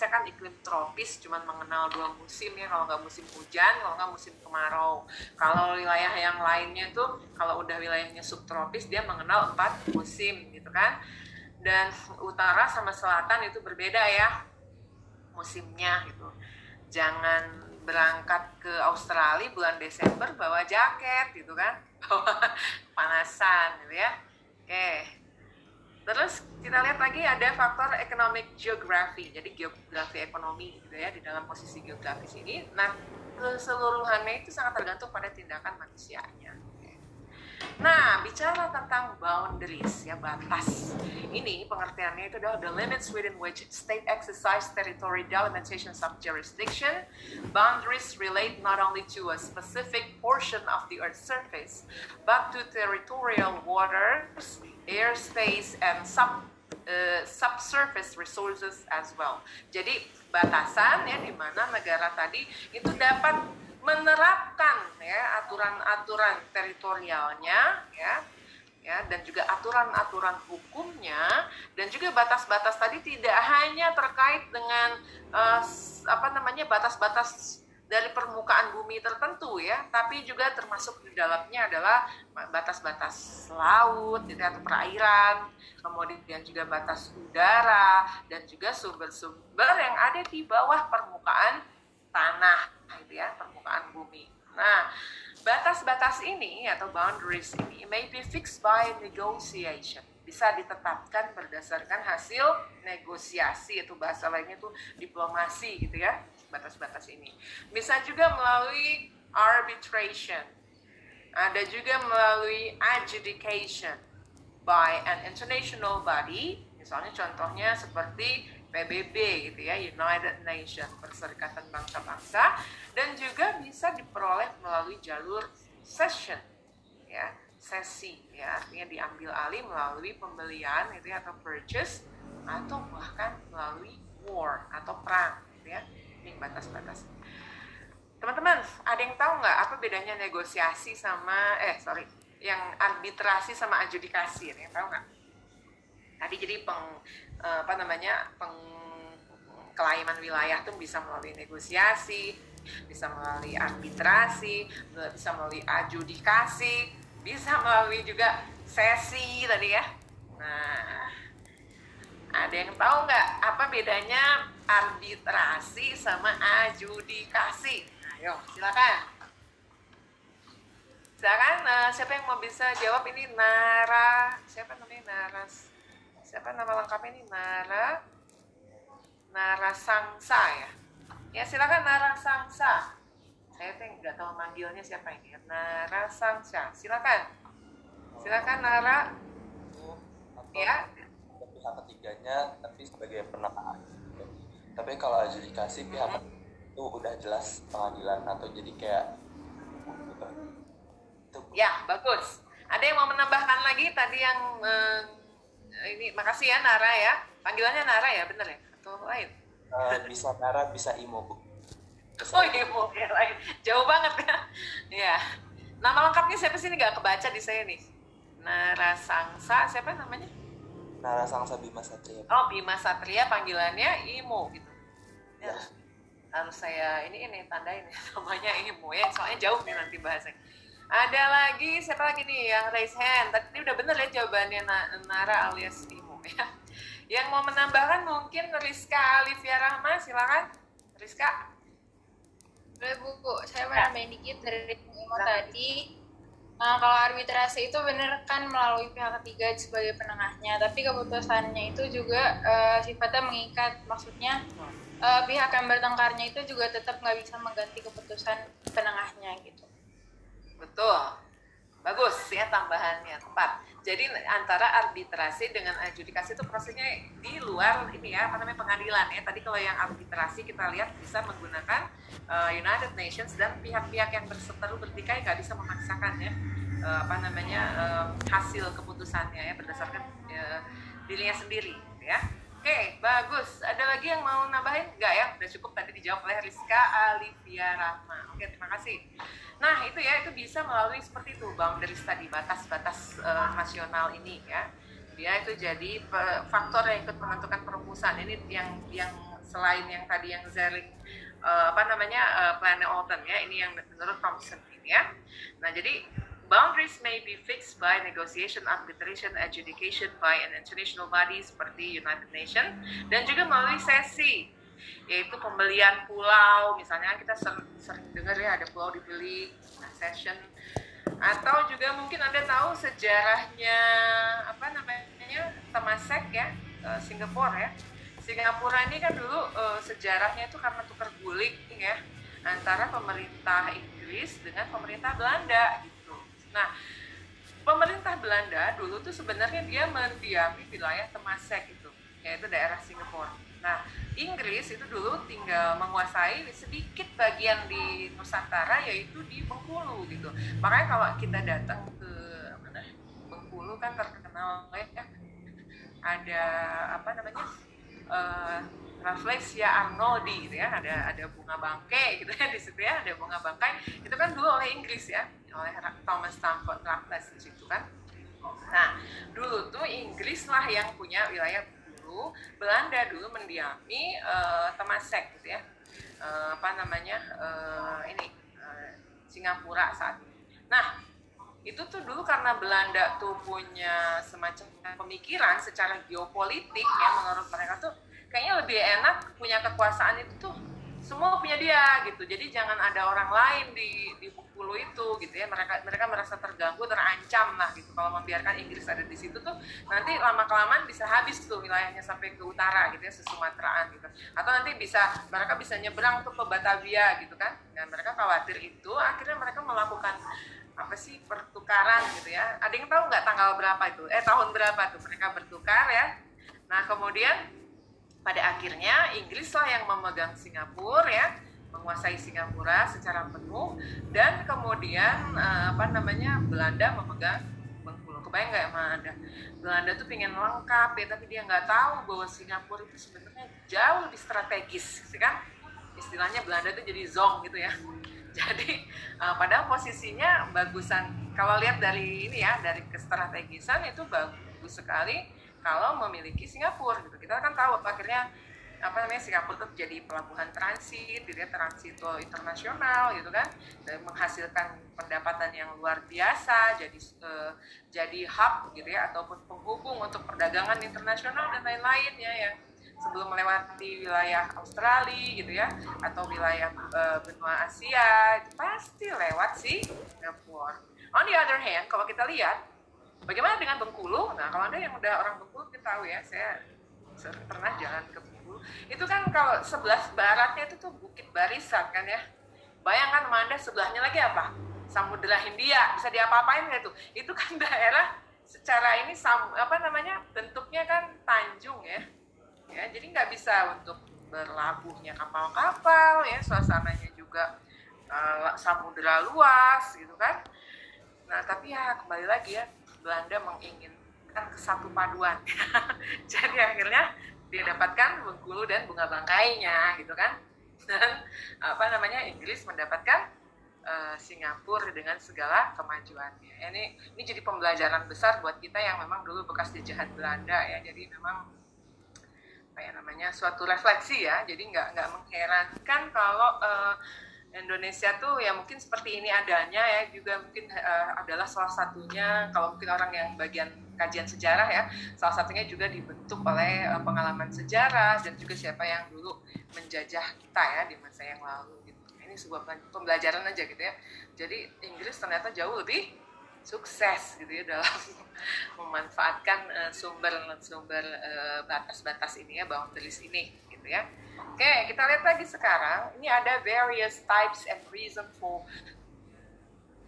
Speaker 1: Indonesia kan iklim tropis cuman mengenal dua musim ya kalau nggak musim hujan kalau nggak musim kemarau. Kalau wilayah yang lainnya tuh kalau udah wilayahnya subtropis dia mengenal empat musim gitu kan? Dan utara sama selatan itu berbeda ya musimnya gitu. Jangan berangkat ke Australia bulan Desember bawa jaket gitu kan? Bawa panasan gitu ya. Oke Terus kita lihat lagi ada faktor economic geography, jadi geografi ekonomi gitu ya di dalam posisi geografis ini. Nah keseluruhannya itu sangat tergantung pada tindakan manusianya. Nah, bicara tentang boundaries ya batas. Ini pengertiannya itu adalah the limits within which state exercise territory delimitation of jurisdiction. Boundaries relate not only to a specific portion of the earth's surface, but to territorial waters, airspace and sub uh, subsurface resources as well. Jadi batasan ya di mana negara tadi itu dapat menerapkan ya aturan-aturan teritorialnya ya ya dan juga aturan-aturan hukumnya dan juga batas-batas tadi tidak hanya terkait dengan uh, apa namanya batas-batas dari permukaan bumi tertentu ya, tapi juga termasuk di dalamnya adalah batas-batas laut, gitu, atau perairan, kemudian juga batas udara dan juga sumber-sumber yang ada di bawah permukaan tanah, gitu ya, permukaan bumi. Nah, batas-batas ini atau boundaries ini may be fixed by negotiation bisa ditetapkan berdasarkan hasil negosiasi itu bahasa lainnya itu diplomasi gitu ya batas-batas ini. Bisa juga melalui arbitration. Ada juga melalui adjudication by an international body. Misalnya contohnya seperti PBB gitu ya, United Nations, Perserikatan Bangsa-Bangsa dan juga bisa diperoleh melalui jalur session ya, sesi ya, artinya diambil alih melalui pembelian gitu ya atau purchase atau bahkan melalui war atau perang gitu ya ini batas-batas. Teman-teman ada yang tahu nggak apa bedanya negosiasi sama eh sorry yang arbitrasi sama adjudikasi? Yang tahu nggak? Tadi jadi peng eh, apa namanya peng kelaiman wilayah tuh bisa melalui negosiasi bisa melalui arbitrasi bisa melalui adjudikasi bisa melalui juga sesi tadi ya nah ada yang tahu nggak apa bedanya arbitrasi sama adjudikasi? Ayo, silakan. Silakan, uh, siapa yang mau bisa jawab ini Nara, siapa namanya Naras? Siapa nama lengkapnya ini Nara? Nara Sangsa ya. Ya silakan Nara Sangsa. Saya tuh nggak tahu manggilnya siapa ini. Nara Sangsa, silakan. Silakan Nara.
Speaker 12: Ya, pihak ketiganya tapi sebagai penengah tapi kalau adjudikasi pihak hmm. itu udah jelas pengadilan atau jadi kayak
Speaker 1: gitu. ya bagus ada yang mau menambahkan lagi tadi yang uh, ini makasih ya Nara ya. Panggilannya Nara ya bener ya? Atau lain?
Speaker 12: Uh, bisa Nara bisa Imo bu.
Speaker 1: Oh Imo ya lain. Jauh banget ya ya nama lengkapnya siapa sih? Ini nggak kebaca di saya nih. Nara Sangsa siapa namanya?
Speaker 12: Narasangsa Bima Satria.
Speaker 1: Oh, Bima Satria panggilannya Imo gitu. Ya. Harus saya ini ini tandain ya namanya Imo ya, soalnya jauh nih nanti bahasanya. Ada lagi siapa lagi nih yang raise hand? Tadi udah bener ya jawabannya Nara alias Imo ya. Yang mau menambahkan mungkin Rizka Alivia Rahma, silakan. Rizka.
Speaker 16: Boleh Bu, saya mau nambahin dikit dari Imo tadi. Nah, kalau arbitrase itu benar kan melalui pihak ketiga sebagai penengahnya, tapi keputusannya itu juga uh, sifatnya mengikat. Maksudnya uh, pihak yang bertengkarnya itu juga tetap nggak bisa mengganti keputusan penengahnya gitu.
Speaker 1: Betul. Bagus ya tambahannya tepat. Jadi antara arbitrasi dengan adjudikasi itu prosesnya di luar ini ya apa namanya pengadilan ya. Tadi kalau yang arbitrasi kita lihat bisa menggunakan uh, United Nations dan pihak-pihak yang berseteru bertikai nggak bisa memaksakan ya uh, apa namanya uh, hasil keputusannya ya berdasarkan uh, dirinya sendiri ya. Oke, bagus. Ada lagi yang mau nambahin? Enggak ya? Udah cukup tadi dijawab oleh Rizka Alivia Rahma. Oke, terima kasih. Nah, itu ya, itu bisa melalui seperti itu, boundaries tadi, batas-batas uh, nasional ini ya. Dia itu jadi faktor yang ikut menentukan perumusan. Ini yang yang selain yang tadi yang Zerling uh, apa namanya uh, Planet Alton ya, ini yang menurut Thompson ini ya. Nah, jadi Boundaries may be fixed by negotiation, arbitration, adjudication by an international body seperti United Nations dan juga melalui sesi yaitu pembelian pulau. Misalnya kita sering, dengar ya ada pulau dibeli nah, session. Atau juga mungkin anda tahu sejarahnya apa namanya Temasek ya uh, Singapura ya. Singapura ini kan dulu uh, sejarahnya itu karena tukar guling ya antara pemerintah Inggris dengan pemerintah Belanda gitu Nah, pemerintah Belanda dulu tuh sebenarnya dia mendiami wilayah Temasek itu, yaitu daerah Singapura. Nah, Inggris itu dulu tinggal menguasai sedikit bagian di Nusantara yaitu di Bengkulu gitu. Makanya kalau kita datang ke mana Bengkulu kan terkenal ya ada apa namanya uh, Rafflesia arnoldi gitu ya ada ada bunga bangkai gitu ya di situ ya ada bunga bangkai itu kan dulu oleh Inggris ya oleh Thomas Stamford Raffles di situ kan. Nah, dulu tuh Inggris lah yang punya wilayah dulu, Belanda dulu mendiami uh, Temasek gitu ya. Uh, apa namanya? Uh, ini uh, Singapura saat ini. Nah, itu tuh dulu karena Belanda tuh punya semacam pemikiran secara geopolitik ya menurut mereka tuh kayaknya lebih enak punya kekuasaan itu tuh semua punya dia gitu. Jadi jangan ada orang lain di di itu gitu ya. Mereka mereka merasa terganggu terancam lah gitu. Kalau membiarkan Inggris ada di situ tuh nanti lama kelamaan bisa habis tuh wilayahnya sampai ke utara gitu ya Sumateraan gitu. Atau nanti bisa mereka bisa nyebrang tuh ke Batavia gitu kan. Dan mereka khawatir itu akhirnya mereka melakukan apa sih pertukaran gitu ya. Ada yang tahu nggak tanggal berapa itu? Eh tahun berapa tuh mereka bertukar ya? Nah kemudian pada akhirnya Inggris lah yang memegang Singapura ya menguasai Singapura secara penuh dan kemudian uh, apa namanya Belanda memegang Bengkulu. Kebayang nggak emang ada Belanda tuh pengen lengkap ya tapi dia nggak tahu bahwa Singapura itu sebenarnya jauh lebih strategis, sih kan? Istilahnya Belanda tuh jadi zong gitu ya. Jadi uh, padahal posisinya bagusan kalau lihat dari ini ya dari kestrategisan itu bagus sekali kalau memiliki Singapura gitu. Kita kan tahu akhirnya apa namanya Singapura itu jadi pelabuhan transit, dia transit internasional gitu kan, dan menghasilkan pendapatan yang luar biasa, jadi uh, jadi hub gitu ya ataupun penghubung untuk perdagangan internasional dan lain-lain ya yang sebelum melewati wilayah Australia gitu ya atau wilayah uh, benua Asia pasti lewat si Singapura. On the other hand, kalau kita lihat bagaimana dengan Bengkulu, nah kalau anda yang udah orang Bengkulu kita tahu ya, saya pernah jalan ke itu kan kalau sebelah baratnya itu tuh Bukit Barisan kan ya. Bayangkan Manda sebelahnya lagi apa? Samudra Hindia. Bisa diapa-apain tuh? Itu kan daerah secara ini apa namanya bentuknya kan tanjung ya. Ya jadi nggak bisa untuk berlabuhnya kapal-kapal ya suasananya juga uh, samudera luas gitu kan. Nah tapi ya kembali lagi ya Belanda menginginkan kesatu paduan. Jadi akhirnya dia dapatkan Bengkulu dan bunga bangkainya gitu kan. Dan apa namanya Inggris mendapatkan uh, Singapura dengan segala kemajuannya. Ini ini jadi pembelajaran besar buat kita yang memang dulu bekas jajahan Belanda ya. Jadi memang apa ya namanya suatu refleksi ya. Jadi nggak nggak mengherankan kalau uh, Indonesia tuh ya mungkin seperti ini adanya ya juga mungkin uh, adalah salah satunya kalau mungkin orang yang bagian kajian sejarah ya salah satunya juga dibentuk oleh uh, pengalaman sejarah dan juga siapa yang dulu menjajah kita ya di masa yang lalu gitu. Ini sebuah pembelajaran aja gitu ya. Jadi Inggris ternyata jauh lebih sukses gitu ya dalam memanfaatkan uh, sumber sumber uh, batas-batas ini ya boundaries ini gitu ya Oke, kita lihat lagi sekarang. Ini ada various types and reason for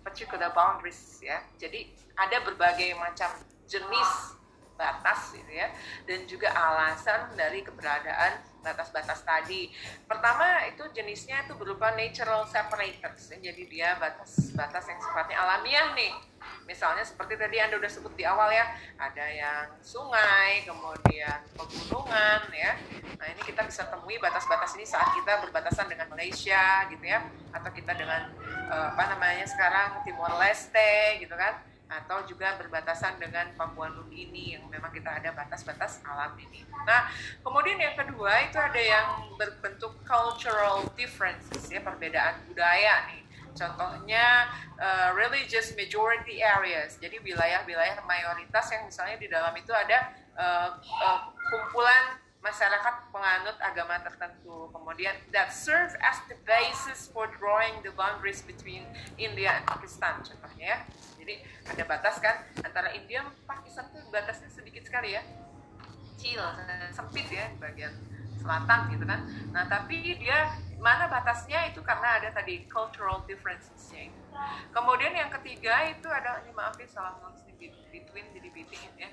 Speaker 1: particular boundaries ya. Jadi ada berbagai macam jenis batas gitu ya dan juga alasan dari keberadaan batas-batas tadi. Pertama itu jenisnya itu berupa natural separators. Jadi dia batas-batas yang sifatnya alamiah nih Misalnya seperti tadi Anda sudah sebut di awal ya, ada yang sungai, kemudian pegunungan ya. Nah, ini kita bisa temui batas-batas ini saat kita berbatasan dengan Malaysia gitu ya, atau kita dengan uh, apa namanya sekarang Timor Leste gitu kan atau juga berbatasan dengan Papua Nugini yang memang kita ada batas-batas alam ini. Nah, kemudian yang kedua itu ada yang berbentuk cultural differences ya, perbedaan budaya nih. Contohnya uh, religious majority areas, jadi wilayah-wilayah mayoritas yang misalnya di dalam itu ada uh, uh, kumpulan masyarakat penganut agama tertentu. Kemudian that serve as the basis for drawing the boundaries between India and Pakistan. Contohnya ya. Jadi ada batas kan antara India dan Pakistan itu batasnya sedikit sekali ya. Kecil, sempit ya bagian selatan gitu kan. Nah, tapi dia mana batasnya itu karena ada tadi cultural differences-nya. Kemudian yang ketiga itu ada ini maaf ya salah nulis between jadi between ya.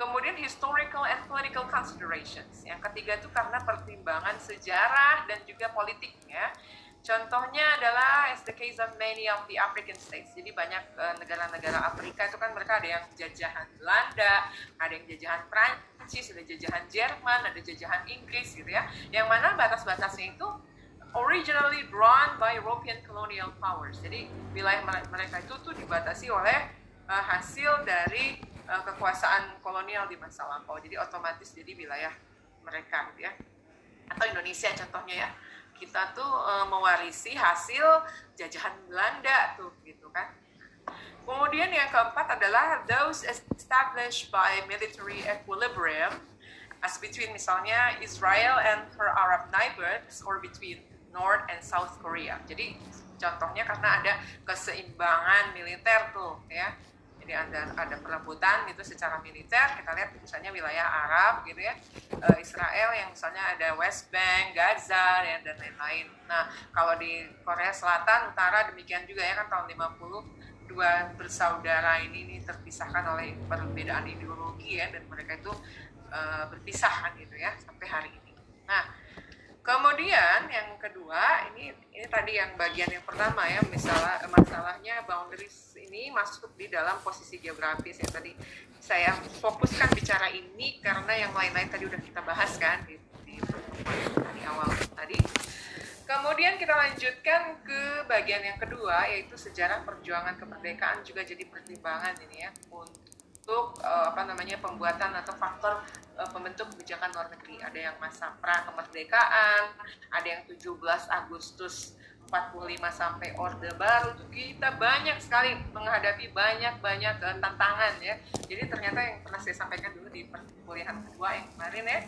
Speaker 1: Kemudian historical and political considerations. Yang ketiga itu karena pertimbangan sejarah dan juga politik ya. Contohnya adalah as the case of many of the African states. Jadi banyak eh, negara-negara uh, Afrika itu kan mereka ada yang jajahan Belanda, ada yang jajahan Prancis, ada jajahan Jerman, ada jajahan Inggris gitu ya. Yang mana batas-batasnya itu originally drawn by European colonial powers. Jadi wilayah mereka itu tuh dibatasi oleh uh, hasil dari uh, kekuasaan kolonial di masa lampau. Jadi otomatis jadi wilayah mereka gitu ya. Atau Indonesia contohnya ya. Kita tuh uh, mewarisi hasil jajahan Belanda tuh gitu kan. Kemudian yang keempat adalah those established by military equilibrium as between misalnya Israel and her Arab neighbors or between North and South Korea. Jadi contohnya karena ada keseimbangan militer tuh ya. Jadi ada ada perebutan itu secara militer. Kita lihat misalnya wilayah Arab gitu ya, eh, Israel yang misalnya ada West Bank, Gaza ya, dan lain-lain. Nah kalau di Korea Selatan, Utara demikian juga ya kan tahun 50 dua bersaudara ini, ini terpisahkan oleh perbedaan ideologi ya dan mereka itu uh, berpisah gitu ya sampai hari ini. Nah Kemudian yang kedua, ini ini tadi yang bagian yang pertama ya, misalnya masalahnya boundaries ini masuk di dalam posisi geografis ya tadi saya fokuskan bicara ini karena yang lain-lain tadi udah kita bahas kan di, di, di awal tadi. Kemudian kita lanjutkan ke bagian yang kedua yaitu sejarah perjuangan kemerdekaan juga jadi pertimbangan ini ya untuk uh, apa namanya pembuatan atau faktor uh, pembentuk kebijakan luar negeri. Ada yang masa pra kemerdekaan, ada yang 17 Agustus 45 sampai Orde Baru itu kita banyak sekali menghadapi banyak-banyak uh, tantangan ya. Jadi ternyata yang pernah saya sampaikan dulu di perkuliahan kedua yang kemarin ya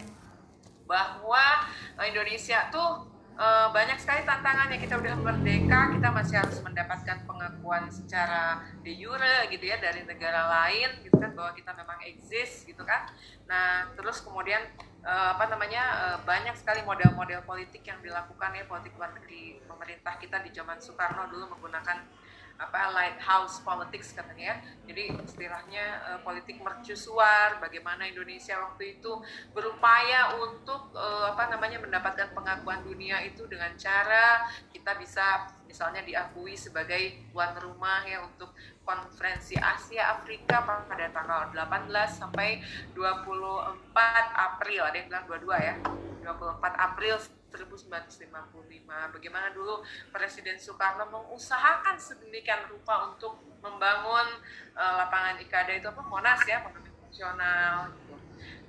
Speaker 1: bahwa Indonesia tuh uh, banyak sekali tantangan yang kita udah merdeka. Kita masih harus mendapatkan pengakuan secara de jure gitu ya dari negara lain gitu kan bahwa kita memang eksis gitu kan. Nah terus kemudian uh, apa namanya uh, banyak sekali model-model politik yang dilakukan ya politik luar negeri pemerintah kita di zaman Soekarno dulu menggunakan apa lighthouse politics katanya ya. Jadi istilahnya uh, politik mercusuar bagaimana Indonesia waktu itu berupaya untuk uh, apa namanya mendapatkan pengakuan dunia itu dengan cara kita bisa misalnya diakui sebagai tuan rumah ya untuk konferensi Asia Afrika pada tanggal 18 sampai 24 April ada yang bilang 22 ya 24 April 1955. Bagaimana dulu Presiden Soekarno mengusahakan sedemikian rupa untuk membangun uh, lapangan IKADA itu apa Monas ya, Monumen Nasional gitu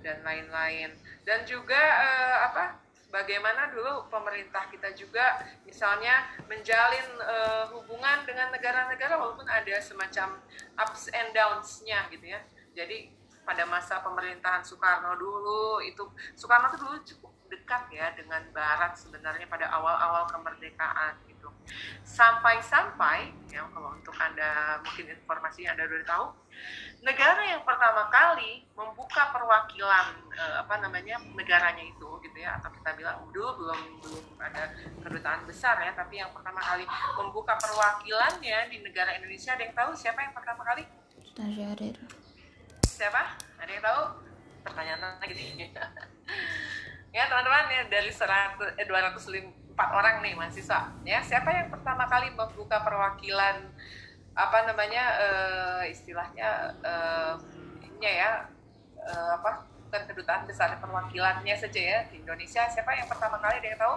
Speaker 1: dan lain-lain. Dan juga uh, apa bagaimana dulu pemerintah kita juga misalnya menjalin uh, hubungan dengan negara-negara walaupun ada semacam ups and downs-nya gitu ya. Jadi pada masa pemerintahan Soekarno dulu itu Soekarno itu dulu cukup dekat ya dengan Barat sebenarnya pada awal-awal kemerdekaan gitu. Sampai-sampai ya kalau untuk anda mungkin informasi anda sudah tahu, negara yang pertama kali membuka perwakilan eh, apa namanya negaranya itu gitu ya atau kita bilang dulu belum belum ada kedutaan besar ya tapi yang pertama kali membuka perwakilannya di negara Indonesia ada yang tahu siapa yang pertama kali? Siapa? Ada yang tahu? Pertanyaan lagi nih. ya teman-teman ya dari 100 eh, 204 orang nih mahasiswa. Ya siapa yang pertama kali membuka perwakilan apa namanya uh, istilahnya uh, ya uh, apa bukan kedutaan besar perwakilannya saja ya di Indonesia. Siapa yang pertama kali ada yang tahu?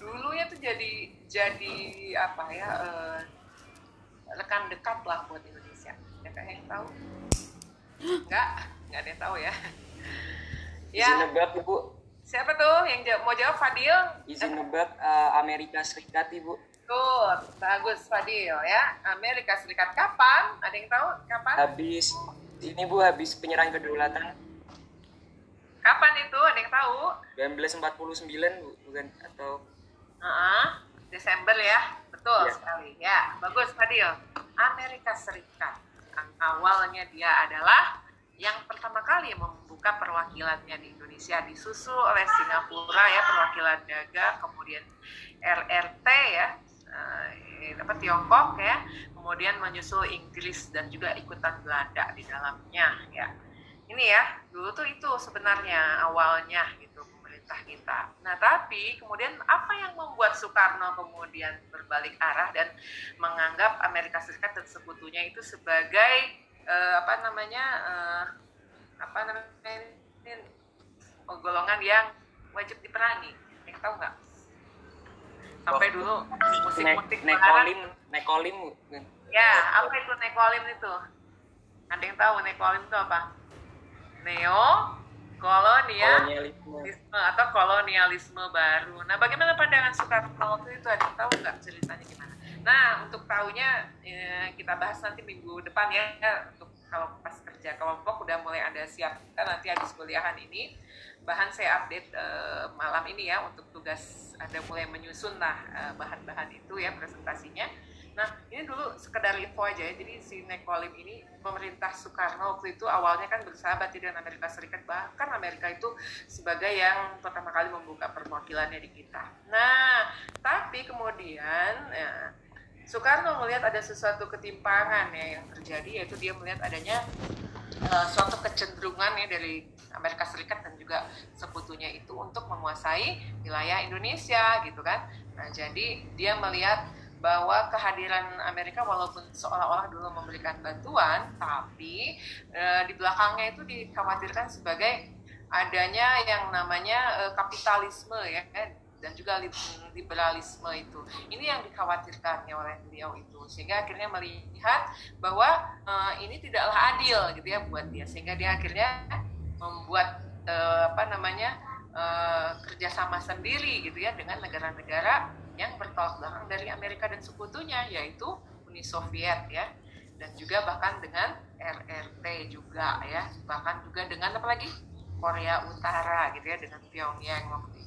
Speaker 1: Dulunya tuh jadi jadi apa ya uh, rekan dekat lah buat Indonesia. Siapa yang tahu? Nggak nggak ada yang tahu ya
Speaker 17: Ya. Izin nebak Ibu.
Speaker 1: Siapa tuh yang jawab, mau jawab Fadil?
Speaker 17: Izin nebak uh, Amerika Serikat Ibu.
Speaker 1: Tuh, bagus Fadil ya. Amerika Serikat kapan? Ada yang tahu kapan?
Speaker 17: Habis ini Bu habis penyerahan kedaulatan.
Speaker 1: Kapan itu? Ada yang tahu?
Speaker 17: 1949 Bu, bukan atau
Speaker 1: uh -uh, Desember ya. Betul ya. sekali. Ya, bagus Fadil. Amerika Serikat. Awalnya dia adalah yang pertama kali membuka perwakilannya di Indonesia disusul oleh Singapura ya perwakilan dagang kemudian RRT ya eh, apa Tiongkok ya kemudian menyusul Inggris dan juga ikutan Belanda di dalamnya ya. Ini ya dulu tuh itu sebenarnya awalnya gitu pemerintah kita. Nah tapi kemudian apa yang membuat Soekarno kemudian berbalik arah dan menganggap Amerika Serikat dan sekutunya itu sebagai uh, apa namanya uh, apa namanya ini golongan yang wajib diperangi. Yang tahu nggak? Sampai oh, dulu musik musik
Speaker 17: ne nekolim nekolim
Speaker 1: ya apa itu nekolim itu? Ada yang tahu nekolim itu apa? Neo kolonialisme. Atau kolonialisme baru. Nah, bagaimana pandangan Soekarno waktu itu? Ada yang tahu nggak ceritanya gimana? Nah, untuk tahunya eh, kita bahas nanti minggu depan ya, untuk kalau pas kerja kelompok udah mulai ada siap kan nanti habis kuliahan ini bahan saya update uh, malam ini ya untuk tugas ada mulai menyusun lah uh, bahan-bahan itu ya presentasinya. Nah ini dulu sekedar info aja ya. Jadi si Nekolim ini pemerintah Soekarno waktu itu awalnya kan bersahabat dengan Amerika Serikat bahkan Amerika itu sebagai yang pertama kali membuka perwakilannya di kita. Nah tapi kemudian ya, Soekarno melihat ada sesuatu ketimpangan ya yang terjadi yaitu dia melihat adanya uh, suatu kecenderungan ya dari Amerika Serikat dan juga sekutunya itu untuk menguasai wilayah Indonesia gitu kan. Nah, jadi dia melihat bahwa kehadiran Amerika walaupun seolah-olah dulu memberikan bantuan, tapi e, di belakangnya itu dikhawatirkan sebagai adanya yang namanya e, kapitalisme ya kan dan juga liberalisme itu. Ini yang dikhawatirkan ya oleh beliau itu. Sehingga akhirnya melihat bahwa uh, ini tidaklah adil gitu ya buat dia. Sehingga dia akhirnya membuat uh, apa namanya uh, kerjasama sendiri gitu ya dengan negara-negara yang bertolak belakang dari Amerika dan sekutunya yaitu Uni Soviet ya. Dan juga bahkan dengan RRT juga ya. Bahkan juga dengan apa lagi? Korea Utara gitu ya dengan Pyongyang waktu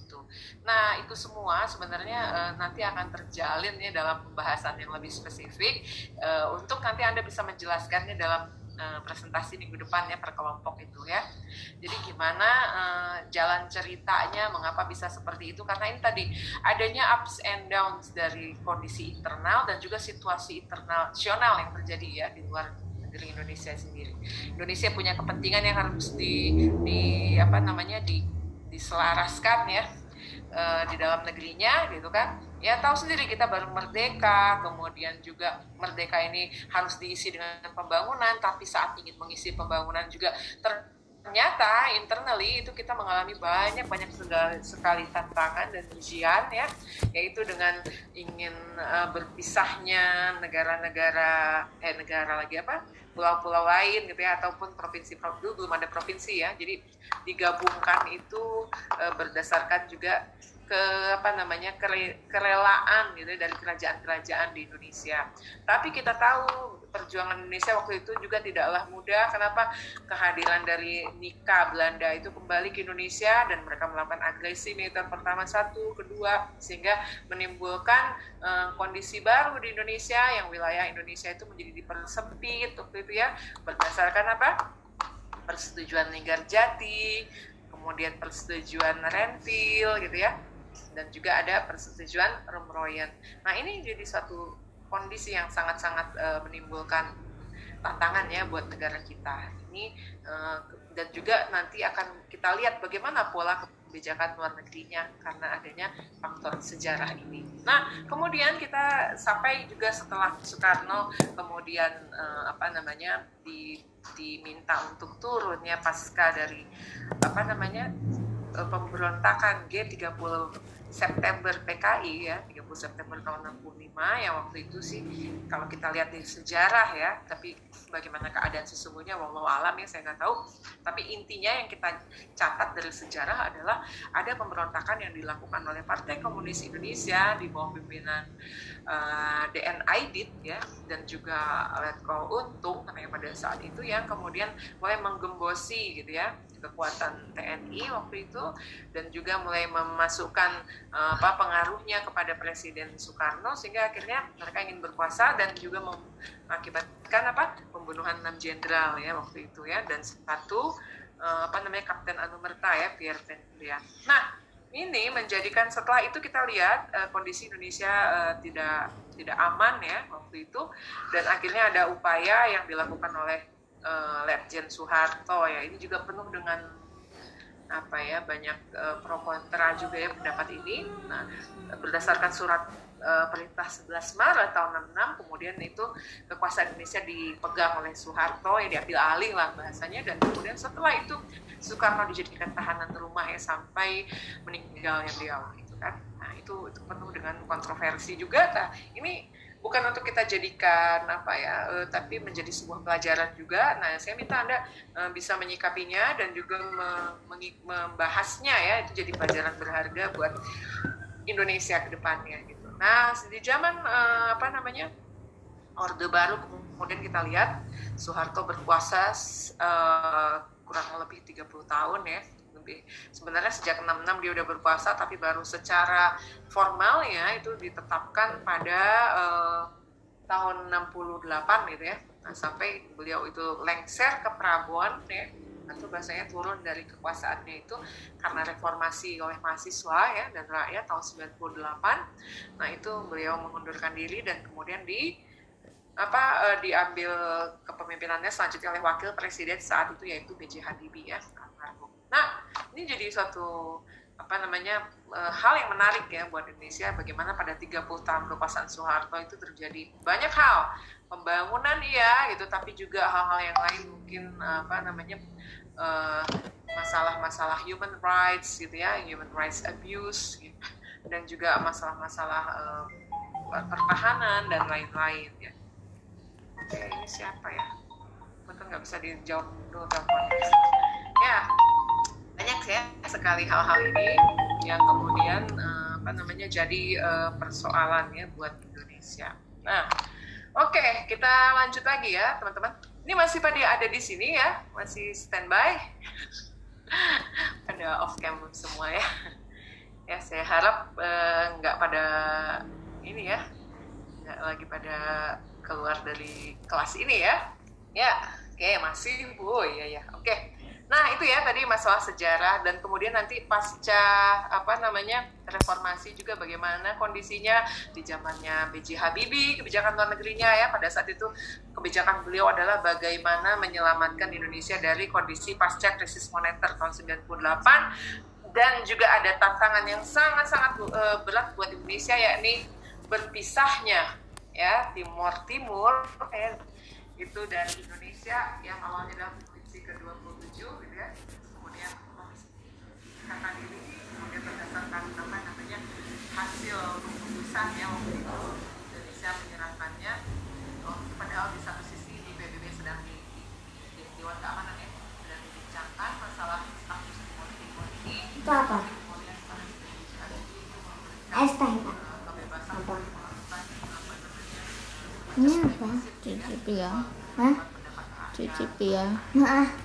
Speaker 1: Nah, itu semua sebenarnya uh, nanti akan terjalin ya dalam pembahasan yang lebih spesifik uh, untuk nanti Anda bisa menjelaskannya dalam uh, presentasi minggu depan ya per kelompok itu ya. Jadi gimana uh, jalan ceritanya mengapa bisa seperti itu karena ini tadi adanya ups and downs dari kondisi internal dan juga situasi internasional yang terjadi ya di luar negeri Indonesia sendiri. Indonesia punya kepentingan yang harus di, di apa namanya di diselaraskan ya uh, di dalam negerinya gitu kan. Ya tahu sendiri kita baru merdeka kemudian juga merdeka ini harus diisi dengan pembangunan tapi saat ingin mengisi pembangunan juga ternyata internally itu kita mengalami banyak banyak sekali tantangan dan ujian ya. Yaitu dengan ingin uh, berpisahnya negara-negara eh negara lagi apa pulau-pulau lain gitu ya ataupun provinsi dulu belum ada provinsi ya. Jadi digabungkan itu e, berdasarkan juga ke apa namanya kere, kerelaan gitu ya, dari kerajaan-kerajaan di Indonesia. Tapi kita tahu perjuangan Indonesia waktu itu juga tidaklah mudah. Kenapa kehadiran dari Nika Belanda itu kembali ke Indonesia dan mereka melakukan agresi militer pertama satu, kedua sehingga menimbulkan uh, kondisi baru di Indonesia yang wilayah Indonesia itu menjadi dipersempit waktu itu ya berdasarkan apa? persetujuan Linggarjati, kemudian persetujuan Renville gitu ya dan juga ada persetujuan Romroyen. Nah ini jadi suatu kondisi yang sangat-sangat uh, menimbulkan tantangan ya buat negara kita ini uh, dan juga nanti akan kita lihat bagaimana pola kebijakan luar negerinya karena adanya faktor sejarah ini. Nah kemudian kita sampai juga setelah Soekarno kemudian uh, apa namanya di, diminta untuk turunnya pasca dari apa namanya pemberontakan G30 September PKI ya 30 September tahun 65 yang waktu itu sih. Kalau kita lihat di sejarah ya tapi bagaimana keadaan sesungguhnya wallahu alam ya saya nggak tahu. Tapi intinya yang kita catat dari sejarah adalah ada pemberontakan yang dilakukan oleh Partai Komunis Indonesia di bawah pimpinan uh, eh, Aidit ya dan juga Letkol Untung namanya pada saat itu yang kemudian mulai menggembosi gitu ya kekuatan TNI waktu itu dan juga mulai memasukkan uh, apa pengaruhnya kepada Presiden Soekarno sehingga akhirnya mereka ingin berkuasa dan juga mengakibatkan apa pembunuhan enam jenderal ya waktu itu ya dan satu uh, apa namanya Kapten Anumerta ya Pierre Vendria. Nah ini menjadikan setelah itu kita lihat uh, kondisi Indonesia uh, tidak tidak aman ya waktu itu dan akhirnya ada upaya yang dilakukan oleh uh, Letjen Soeharto ya ini juga penuh dengan apa ya banyak uh, pro kontra juga ya pendapat ini. Nah berdasarkan surat uh, perintah 11 Maret tahun 66 kemudian itu kekuasaan Indonesia dipegang oleh Soeharto yang diambil alih lah bahasanya dan kemudian setelah itu Soekarno dijadikan tahanan rumah ya sampai meninggalnya beliau itu kan. Nah itu itu penuh dengan kontroversi juga. Nah ini bukan untuk kita jadikan apa ya, uh, tapi menjadi sebuah pelajaran juga. Nah, saya minta anda uh, bisa menyikapinya dan juga me membahasnya ya, itu jadi pelajaran berharga buat Indonesia ke depannya gitu. Nah, di zaman uh, apa namanya Orde Baru kemudian kita lihat Soeharto berkuasa uh, kurang lebih 30 tahun ya lebih. Sebenarnya sejak 66 dia udah berpuasa tapi baru secara formal ya itu ditetapkan pada uh, tahun 68 gitu ya. Nah, sampai beliau itu lengser ke Prabowo ya atau bahasanya turun dari kekuasaannya itu karena reformasi oleh mahasiswa ya dan rakyat tahun 98 nah itu beliau mengundurkan diri dan kemudian di apa uh, diambil kepemimpinannya selanjutnya oleh wakil presiden saat itu yaitu B.J. Habibie ya Nah, ini jadi suatu apa namanya e, hal yang menarik ya buat Indonesia bagaimana pada 30 tahun kekuasaan Soeharto itu terjadi. Banyak hal pembangunan iya gitu tapi juga hal-hal yang lain mungkin apa namanya masalah-masalah human rights gitu ya human rights abuse gitu. dan juga masalah-masalah uh, pertahanan dan lain-lain ya oke ini siapa ya betul nggak bisa dijawab dulu telepon ya banyak ya sekali hal-hal ini yang kemudian uh, apa namanya jadi uh, persoalan ya buat Indonesia. Nah, oke kita lanjut lagi ya teman-teman. Ini masih pada ada di sini ya, masih standby. pada off cam semua ya. Ya saya harap uh, nggak pada ini ya, nggak lagi pada keluar dari kelas ini ya. Ya, oke masih bu, ya ya, oke. Okay. Nah, itu ya tadi masalah sejarah dan kemudian nanti pasca apa namanya reformasi juga bagaimana kondisinya di zamannya B.J. Habibie, kebijakan luar negerinya ya pada saat itu kebijakan beliau adalah bagaimana menyelamatkan Indonesia dari kondisi pasca krisis moneter tahun 98 dan juga ada tantangan yang sangat-sangat uh, berat buat Indonesia yakni berpisahnya ya Timur Timur ya, itu dari Indonesia yang awalnya dalam karena diri kemudian berdasarkan apa namanya hasil keputusan yang waktu itu Indonesia menyerahkannya oh, padahal di satu sisi di PBB sedang di,
Speaker 18: di, di Dewan
Speaker 19: Keamanan ya
Speaker 1: sedang dibincangkan masalah status timur timur ini itu apa? Apa? Ini apa? Cicipi ya? Hah? Cicipi ya? Maaf.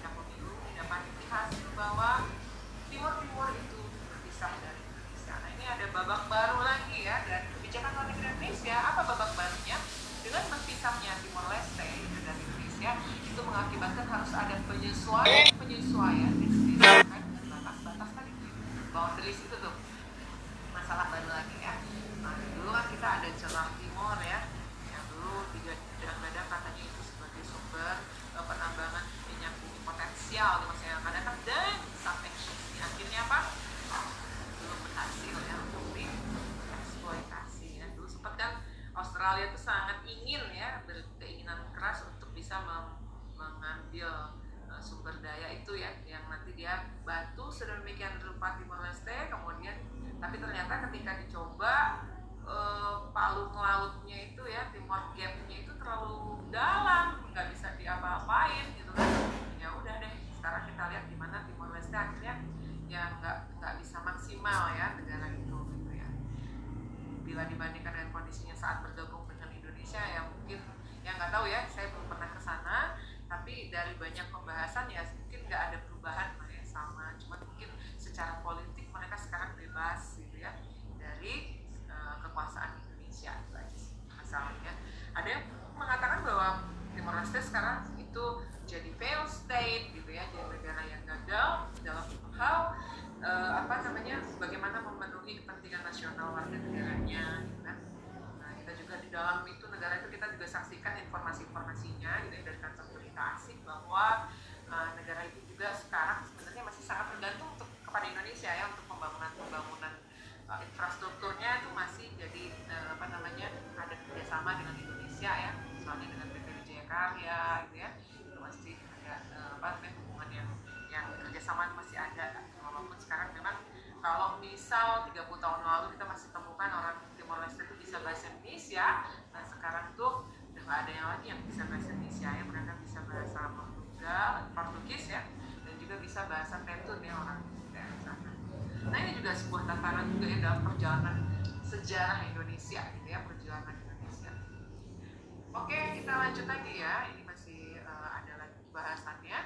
Speaker 1: squad. Ternyata ketika dicoba uh, palung lautnya itu ya Timor Gap-nya itu terlalu dalam nggak bisa diapa-apain gitu kan. Ya udah deh sekarang kita lihat di mana Timor Leste akhirnya ya nggak nggak bisa maksimal ya negara itu gitu ya. Bila dibandingkan dengan kondisinya saat bergabung dengan Indonesia ya mungkin ya nggak tahu ya saya belum pernah ke sana. Tapi dari banyak pembahasan ya mungkin nggak ada perubahan tantangan juga ya dalam perjalanan sejarah Indonesia gitu ya perjalanan Indonesia. Oke kita lanjut lagi ya. Ini masih eh, ada lagi bahasannya.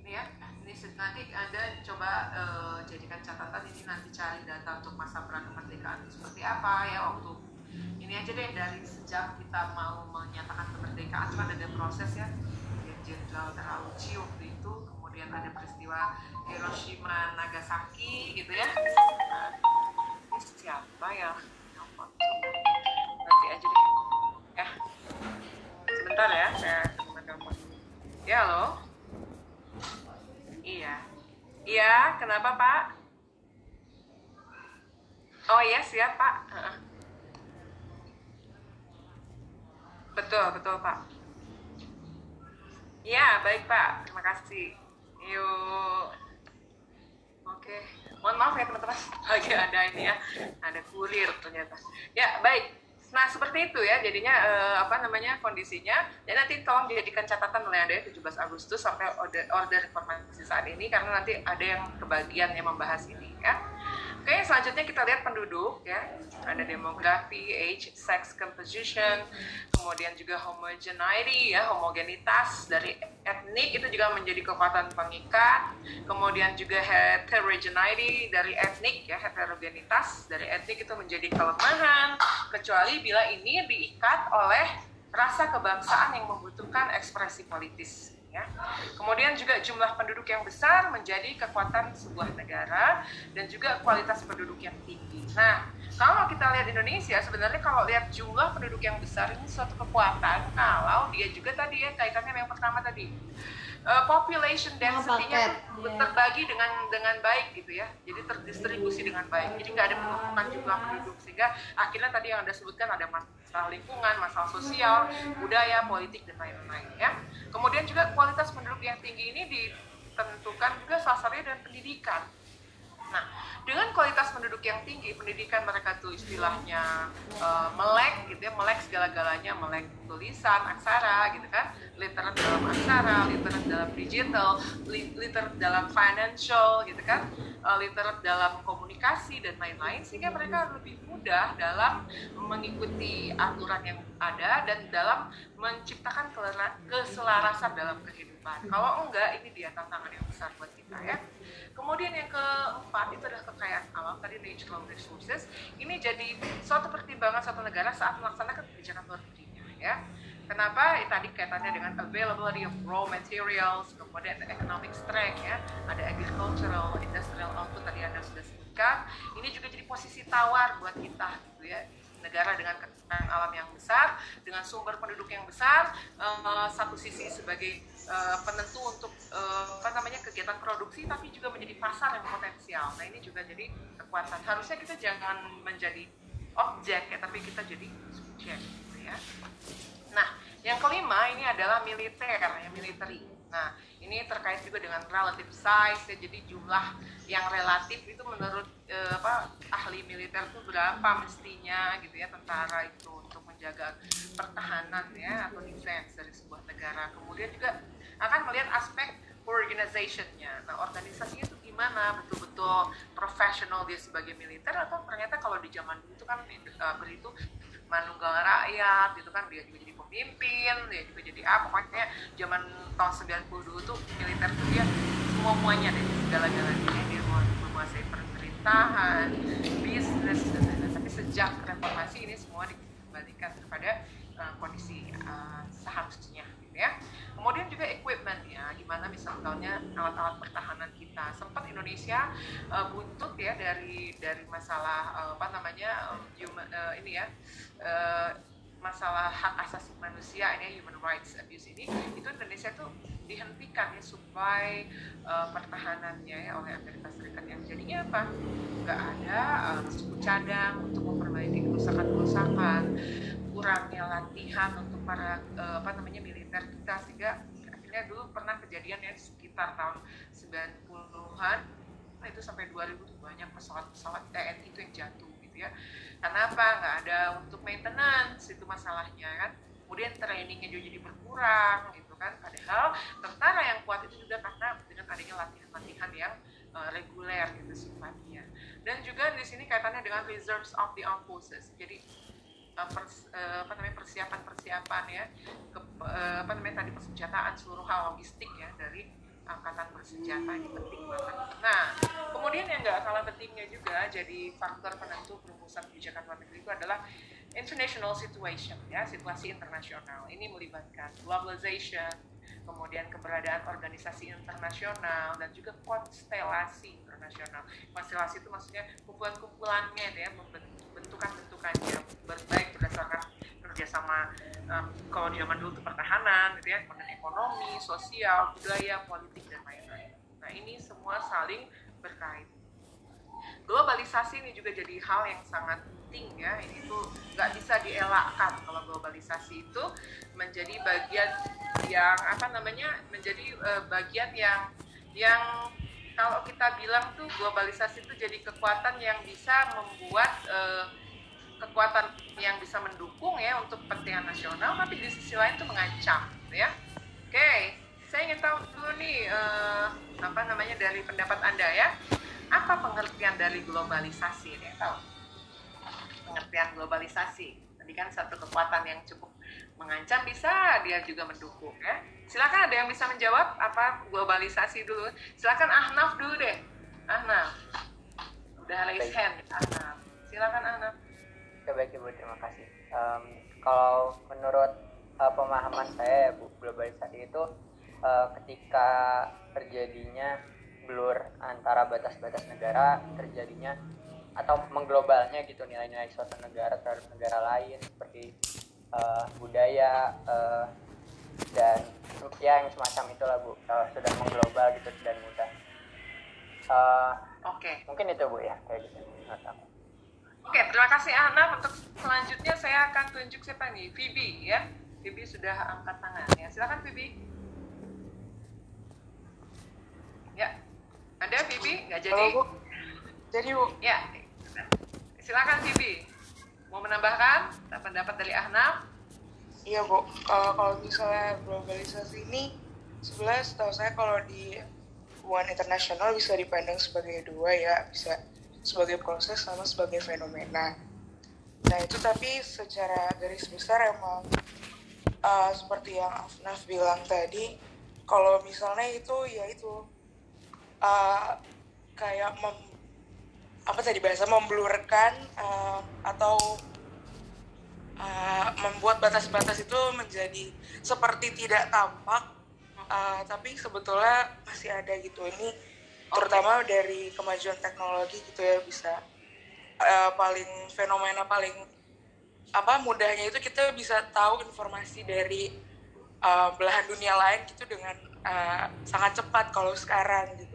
Speaker 1: Ini ya ini nanti anda coba eh, jadikan catatan ini nanti cari data untuk masa perang kemerdekaan seperti apa ya waktu ini aja deh dari sejak kita mau menyatakan kemerdekaan. Itu kan ada proses ya. Jenderal Terauchi waktu kemudian ada peristiwa Hiroshima Nagasaki gitu ya ini siapa ya nanti aja deh ya sebentar ya saya telepon ya halo Iya. Iya, kenapa Pak? Oh iya siap Pak. Betul, betul Pak. Iya, baik Pak. Terima kasih. Yuk. Oke. Mohon maaf ya teman-teman. Lagi ada ini ya. Ada kurir ternyata. Ya, baik. Nah, seperti itu ya jadinya eh, apa namanya kondisinya. Dan nanti tolong dijadikan catatan Anda ya, 17 Agustus sampai order, order informasi saat ini karena nanti ada yang kebagian yang membahas ini ya. Oke, selanjutnya kita lihat penduduk ya. Ada demografi, age, sex composition, kemudian juga homogeneity ya, homogenitas dari etnik itu juga menjadi kekuatan pengikat. Kemudian juga heterogeneity dari etnik ya, heterogenitas dari etnik itu menjadi kelemahan kecuali bila ini diikat oleh rasa kebangsaan yang membutuhkan ekspresi politis ya. Kemudian juga jumlah penduduk yang besar menjadi kekuatan sebuah negara dan juga kualitas penduduk yang tinggi. Nah, kalau kita lihat Indonesia sebenarnya kalau lihat jumlah penduduk yang besar ini suatu kekuatan kalau dia juga tadi ya kaitannya yang pertama tadi eh, population density-nya tuh terbagi dengan dengan baik gitu ya. Jadi terdistribusi dengan baik. Jadi nggak ada penumpukan jumlah penduduk sehingga akhirnya tadi yang Anda sebutkan ada masalah lingkungan, masalah sosial, budaya, politik dan lain-lain ya. Kemudian juga kualitas penduduk yang tinggi ini ditentukan juga salah satunya dengan pendidikan. Nah, dengan kualitas penduduk yang tinggi, pendidikan mereka tuh istilahnya uh, melek gitu ya, melek segala-galanya, melek tulisan, aksara gitu kan, literate dalam aksara, literate dalam digital, literate dalam financial gitu kan, uh, literate dalam komunikasi dan lain-lain sehingga mereka lebih mudah dalam mengikuti aturan yang ada dan dalam menciptakan keselarasan dalam kehidupan. Kalau enggak, ini dia tantangan yang besar buat kita ya. Kemudian yang keempat itu adalah kekayaan alam tadi natural resources. Ini jadi suatu pertimbangan suatu negara saat melaksanakan kebijakan luar negerinya ya. Kenapa? Ya, tadi kaitannya dengan availability of raw materials, kemudian economic strength ya, ada agricultural, industrial output tadi Anda sudah sebutkan. Ini juga jadi posisi tawar buat kita gitu ya negara dengan kekayaan alam yang besar, dengan sumber penduduk yang besar, uh, satu sisi sebagai uh, penentu untuk uh, apa namanya kegiatan produksi, tapi juga menjadi pasar yang potensial. Nah ini juga jadi kekuatan. Harusnya kita jangan menjadi objek ya, tapi kita jadi subjek, gitu ya. Nah, yang kelima ini adalah militer, ya military. Nah, ini terkait juga dengan relative size, ya, jadi jumlah yang relatif itu menurut eh, apa ahli militer itu berapa mestinya gitu ya tentara itu untuk menjaga pertahanan ya atau defense dari sebuah negara. Kemudian juga akan melihat aspek organizationnya. Nah, organisasinya itu gimana? Betul-betul profesional dia sebagai militer atau ternyata kalau di zaman dulu itu kan uh, beritu manunggal rakyat gitu kan. Dia juga jadi pemimpin dia juga jadi apa pokoknya zaman tahun 90 dulu tuh militer tuh dia semua muanya deh segala galanya dia mau menguasai pemerintahan bisnis dan lain-lain. Tapi sejak reformasi ini semua dikembalikan kepada uh, kondisi uh, seharusnya gitu ya kemudian juga equipment ya gimana misalnya alat-alat pertahanan kita. Sempat Indonesia uh, buntut ya dari dari masalah uh, apa namanya um, human, uh, ini ya uh, masalah hak asasi manusia ini human rights abuse ini itu Indonesia tuh dihentikan ya supply uh, pertahanannya ya oleh Amerika Serikat. Yang jadinya apa? Nggak ada uh, cadang untuk memperbaiki kerusakan-kerusakan kurangnya latihan untuk para uh, apa namanya militer kita sehingga akhirnya dulu pernah kejadian ya sekitar tahun 90-an itu sampai 2000 tuh banyak pesawat-pesawat TNI itu yang jatuh gitu ya. Karena apa? Nggak ada untuk maintenance itu masalahnya kan. Kemudian trainingnya juga jadi berkurang gitu kan. Padahal tentara yang kuat itu juga karena dengan adanya latihan-latihan yang uh, reguler gitu sifatnya. Dan juga di sini kaitannya dengan reserves of the armed forces. Jadi uh, pers, uh, apa namanya persiapan-persiapan ya ke, uh, apa namanya tadi persenjataan seluruh hal logistik ya dari angkatan bersenjata ini penting banget. Nah, kemudian yang nggak kalah pentingnya juga jadi faktor penentu perumusan kebijakan luar negeri itu adalah international situation ya situasi internasional. Ini melibatkan globalization, kemudian keberadaan organisasi internasional dan juga konstelasi internasional. Konstelasi itu maksudnya kumpulan-kumpulannya ya, bentukan-bentukannya berbaik berdasarkan kerjasama um, kalau di zaman dulu itu pertahanan gitu ya kemudian ekonomi sosial budaya politik dan lain-lain. Nah ini semua saling berkait. Globalisasi ini juga jadi hal yang sangat penting ya. Ini tuh nggak bisa dielakkan kalau globalisasi itu menjadi bagian yang apa namanya menjadi uh, bagian yang yang kalau kita bilang tuh globalisasi itu jadi kekuatan yang bisa membuat uh, kekuatan yang bisa mendukung ya untuk kepentingan nasional, tapi di sisi lain itu mengancam, gitu ya. Oke, saya ingin tahu dulu nih uh, apa namanya dari pendapat anda ya, apa pengertian dari globalisasi? Nih, tahu? Pengertian globalisasi. Tadi kan satu kekuatan yang cukup mengancam bisa dia juga mendukung ya. Silakan ada yang bisa menjawab apa globalisasi dulu. Silakan Ahnaf dulu deh. Ahnaf. Udah raise hand Ahnaf. Silakan Ahnaf.
Speaker 9: Oke baik Ibu, terima kasih. Um, kalau menurut uh, pemahaman saya ya Bu, globalisasi itu uh, ketika terjadinya blur antara batas-batas negara, terjadinya atau mengglobalnya gitu nilai-nilai suatu negara terhadap negara lain seperti uh, budaya uh, dan ya yang semacam itulah Bu, uh, sudah mengglobal gitu dan mudah. Uh,
Speaker 1: Oke. Okay.
Speaker 9: Mungkin itu Bu ya kayak gitu menurut aku.
Speaker 1: Oke, terima kasih Ana. Untuk selanjutnya saya akan tunjuk siapa nih? Vivi ya. Vivi sudah angkat tangan ya. Silakan Vivi. Ya. Ada Vivi? Nggak jadi?
Speaker 3: Halo, Bu. Jadi Bu.
Speaker 1: Ya, silakan Bibi. Mau menambahkan pendapat dari Ahnaf?
Speaker 3: Iya Bu, kalau, kalau misalnya globalisasi ini sebenarnya setahu saya kalau di hubungan internasional bisa dipandang sebagai dua ya, bisa sebagai proses sama sebagai fenomena. Nah itu tapi secara garis besar emang uh, seperti yang Afnaf bilang tadi, kalau misalnya itu ya itu uh, kayak mem, apa tadi bahasa memblurkan uh, atau uh, membuat batas-batas itu menjadi seperti tidak tampak, uh, tapi sebetulnya masih ada gitu ini terutama dari kemajuan teknologi gitu ya bisa uh, paling fenomena paling apa mudahnya itu kita bisa tahu informasi dari uh, belahan dunia lain gitu dengan uh, sangat cepat kalau sekarang gitu.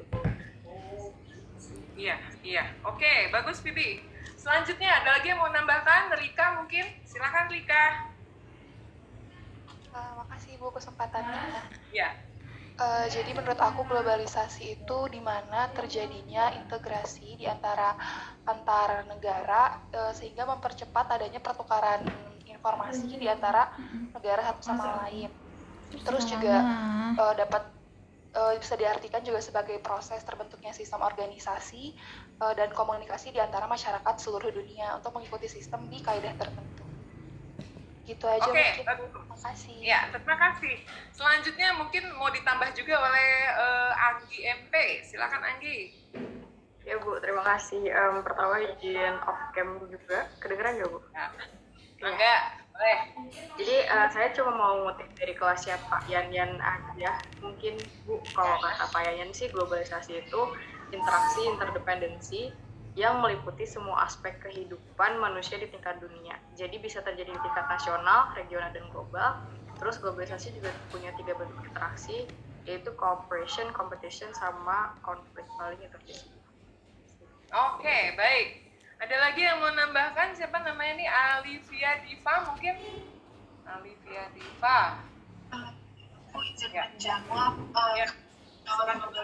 Speaker 1: Iya, iya. Oke, bagus Bibi. Selanjutnya ada lagi yang mau nambahkan? Rika mungkin? Silakan Rika.
Speaker 5: Uh, makasih Ibu kesempatannya.
Speaker 1: Iya.
Speaker 5: Uh, jadi menurut aku globalisasi itu di mana terjadinya integrasi di antara antar negara uh, sehingga mempercepat adanya pertukaran informasi di antara negara satu sama lain. Terus juga uh, dapat uh, bisa diartikan juga sebagai proses terbentuknya sistem organisasi uh, dan komunikasi di antara masyarakat seluruh dunia untuk mengikuti sistem di kaidah tertentu. Gitu aja
Speaker 1: Oke,
Speaker 5: mungkin. Terima kasih.
Speaker 1: Ya, terima kasih. Selanjutnya mungkin mau ditambah juga oleh uh, Anggi MP. Silakan Anggi.
Speaker 20: Ya Bu, terima kasih. Um, pertama izin off cam juga. Kedengeran nggak Bu?
Speaker 1: Ya. Enggak, boleh.
Speaker 20: Jadi uh, saya cuma mau ngutip dari kelasnya Pak Yan Yan aja. Mungkin Bu, kalau kata Pak Yan Yan sih globalisasi itu interaksi, interdependensi yang meliputi semua aspek kehidupan manusia di tingkat dunia. Jadi bisa terjadi di tingkat nasional, regional, dan global. Terus globalisasi juga punya tiga bentuk interaksi, yaitu cooperation, competition, sama konflik paling itu.
Speaker 1: Oke, baik. Ada lagi yang mau nambahkan? Siapa namanya nih? Alivia Diva mungkin? Alivia Diva.
Speaker 21: Aku izin menjawab. Uh,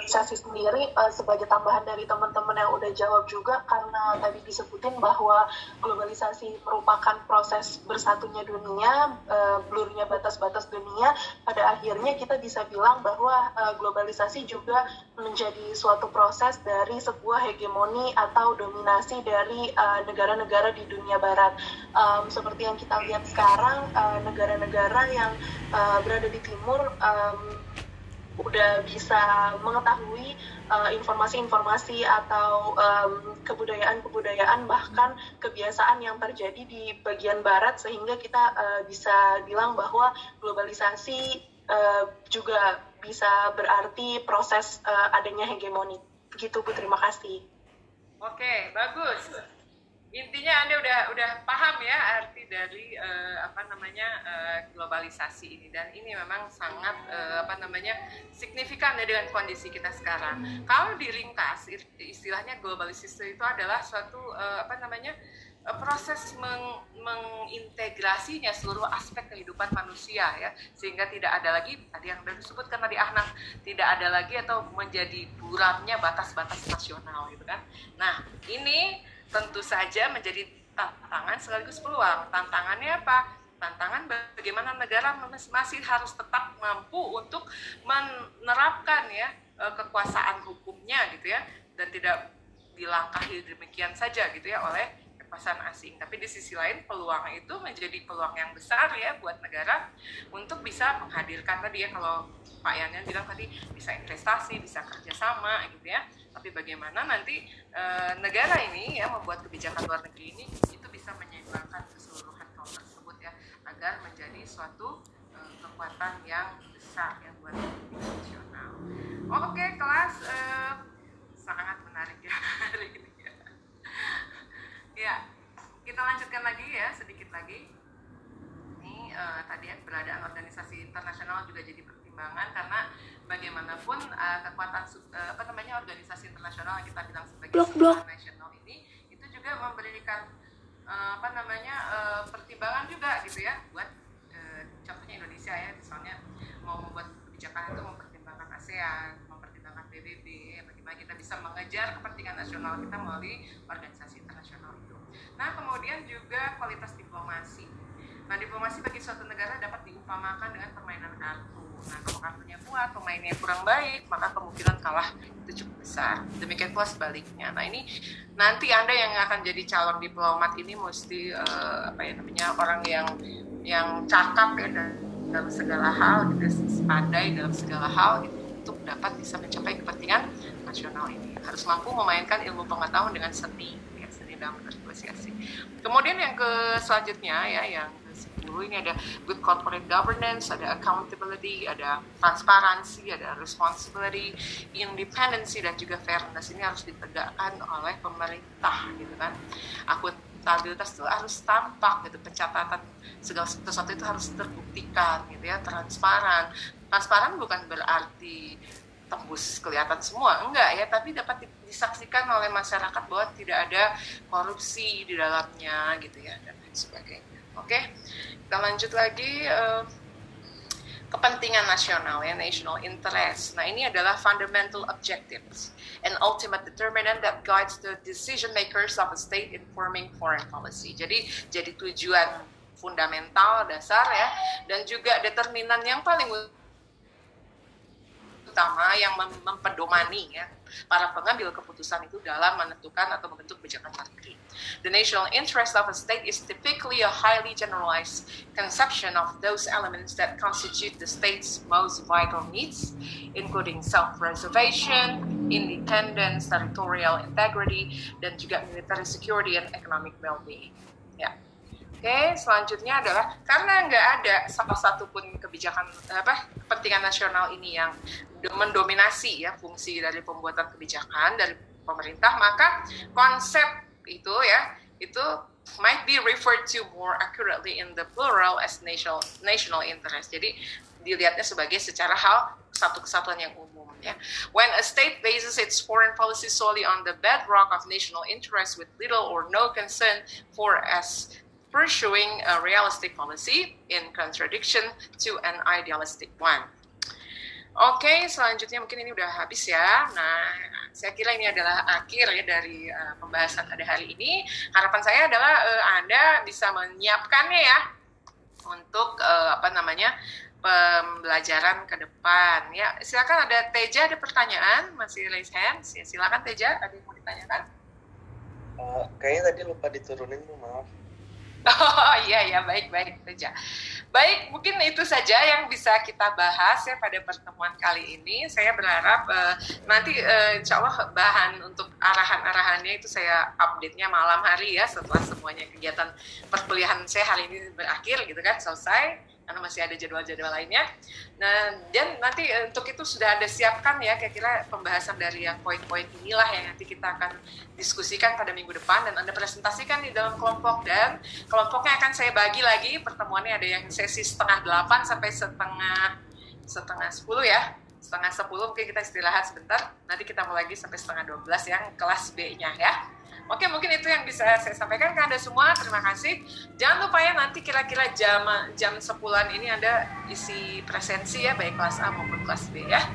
Speaker 21: globalisasi sendiri uh, sebagai tambahan dari teman-teman yang udah jawab juga karena tadi disebutin bahwa globalisasi merupakan proses bersatunya dunia, uh, blurnya batas-batas dunia. Pada akhirnya kita bisa bilang bahwa uh, globalisasi juga menjadi suatu proses dari sebuah hegemoni atau dominasi dari negara-negara uh, di dunia barat. Um, seperti yang kita lihat sekarang, negara-negara uh, yang uh, berada di timur um, udah bisa mengetahui informasi-informasi uh, atau kebudayaan-kebudayaan um, bahkan kebiasaan yang terjadi di bagian barat sehingga kita uh, bisa bilang bahwa globalisasi uh, juga bisa berarti proses uh, adanya hegemoni. Gitu Bu, terima kasih.
Speaker 1: Oke, bagus intinya anda udah udah paham ya arti dari uh, apa namanya uh, globalisasi ini. Dan ini memang sangat uh, apa namanya signifikan ya dengan kondisi kita sekarang. Kalau diringkas istilahnya globalisasi itu adalah suatu uh, apa namanya proses meng, mengintegrasinya seluruh aspek kehidupan manusia ya. Sehingga tidak ada lagi tadi yang sudah disebutkan tadi Ahnaf tidak ada lagi atau menjadi buramnya batas-batas nasional gitu kan. Nah ini tentu saja menjadi tantangan sekaligus peluang. Tantangannya apa? Tantangan bagaimana negara masih harus tetap mampu untuk menerapkan ya eh, kekuasaan hukumnya gitu ya dan tidak dilangkahi demikian saja gitu ya oleh kekuasaan asing. Tapi di sisi lain peluang itu menjadi peluang yang besar ya buat negara untuk bisa menghadirkan tadi ya kalau Pak Yan bilang tadi bisa investasi, bisa kerjasama gitu ya tapi bagaimana nanti e, negara ini ya membuat kebijakan luar negeri ini itu bisa menyeimbangkan keseluruhan hal tersebut ya agar menjadi suatu e, kekuatan yang besar ya buat nasional. Oke kelas e, sangat menarik ya hari ini ya. kita lanjutkan lagi ya sedikit lagi. Ini e, tadi ya keberadaan organisasi internasional juga jadi pertimbangan karena bagaimanapun uh, kekuatan uh, apa namanya organisasi internasional yang kita bilang sebagai blok, blok. nasional ini itu juga memberikan uh, apa namanya uh, pertimbangan juga gitu ya buat uh, contohnya Indonesia ya misalnya mau membuat kebijakan itu mempertimbangkan ASEAN mempertimbangkan PBB bagaimana kita bisa mengejar kepentingan nasional kita melalui organisasi internasional. Nah, kemudian juga kualitas diplomasi. Nah, diplomasi bagi suatu negara dapat diumpamakan dengan permainan kartu. Nah, kalau kartunya kuat, pemainnya kurang baik, maka kemungkinan kalah itu cukup besar. Demikian pula sebaliknya. Nah, ini nanti Anda yang akan jadi calon diplomat ini mesti uh, apa ya namanya orang yang yang cakap ya dalam segala hal, gitu, pandai dalam segala hal gitu untuk dapat bisa mencapai kepentingan nasional ini. Harus mampu memainkan ilmu pengetahuan dengan seni, dalam bernegosiasi. Kemudian yang ke selanjutnya ya, yang ke-10 ini ada good corporate governance, ada accountability, ada transparansi, ada responsibility, independency dan juga fairness ini harus ditegakkan oleh pemerintah gitu kan. Akuntabilitas itu harus tampak gitu, pencatatan segala sesuatu itu harus terbuktikan gitu ya, transparan, transparan bukan berarti tembus kelihatan semua. Enggak ya tapi dapat disaksikan oleh masyarakat bahwa tidak ada korupsi di dalamnya gitu ya dan lain sebagainya. Oke kita lanjut lagi uh, kepentingan nasional ya national interest. Nah ini adalah fundamental objectives and ultimate determinant that guides the decision makers of a state in forming foreign policy. Jadi jadi tujuan fundamental dasar ya dan juga determinan yang paling utama yang mem mempedomani ya para pengambil keputusan itu dalam menentukan atau membentuk kebijakan negeri. The national interest of a state is typically a highly generalized conception of those elements that constitute the state's most vital needs, including self-preservation, independence, territorial integrity, dan juga military security and economic well-being. Ya. Oke, selanjutnya adalah karena nggak ada salah satu pun kebijakan apa kepentingan nasional ini yang mendominasi ya fungsi dari pembuatan kebijakan dari pemerintah, maka konsep itu ya itu might be referred to more accurately in the plural as national national interest. Jadi dilihatnya sebagai secara hal satu kesatuan yang umum ya. When a state bases its foreign policy solely on the bedrock of national interest with little or no concern for as pursuing a realistic policy in contradiction to an idealistic one. Oke, okay, selanjutnya mungkin ini udah habis ya. Nah, saya kira ini adalah akhir ya dari uh, pembahasan pada hari ini. Harapan saya adalah uh, Anda bisa menyiapkannya ya untuk uh, apa namanya pembelajaran ke depan. Ya, silakan ada Teja ada pertanyaan, masih raise hands. Ya, silakan Teja, ada yang mau ditanyakan?
Speaker 12: Uh, kayaknya tadi lupa diturunin, maaf.
Speaker 1: Oh iya ya baik baik saja. Baik mungkin itu saja yang bisa kita bahas ya pada pertemuan kali ini. Saya berharap uh, nanti uh, insya Allah bahan untuk arahan-arahannya itu saya update-nya malam hari ya setelah semuanya kegiatan perkuliahan saya hari ini berakhir gitu kan selesai karena masih ada jadwal-jadwal lainnya. Nah, dan nanti untuk itu sudah ada siapkan ya kira-kira pembahasan dari yang poin-poin inilah yang nanti kita akan diskusikan pada minggu depan dan Anda presentasikan di dalam kelompok. Dan kelompoknya akan saya bagi lagi pertemuannya ada yang sesi setengah delapan sampai setengah setengah sepuluh ya. Setengah sepuluh mungkin kita istirahat sebentar. Nanti kita mulai lagi sampai setengah dua belas yang kelas B-nya ya Oke, mungkin itu yang bisa saya sampaikan ke Anda semua. Terima kasih. Jangan lupa ya nanti kira-kira jam jam 10 ini Anda isi presensi ya, baik kelas A maupun kelas B ya.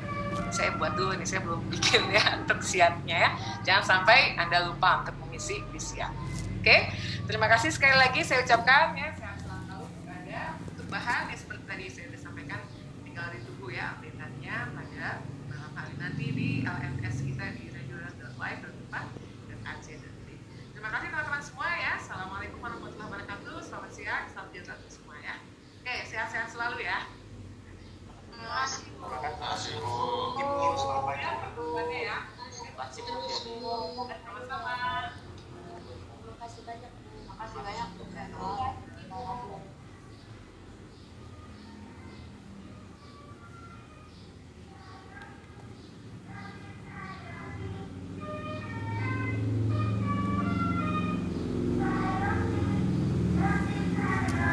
Speaker 1: Saya buat dulu nih, saya belum bikin ya untuk siapnya ya. Jangan sampai Anda lupa untuk mengisi di siap. Oke, terima kasih sekali lagi saya ucapkan ya sehat selalu Anda untuk bahan sehat-sehat selalu ya. Terima kasih banyak. Terima kasih banyak.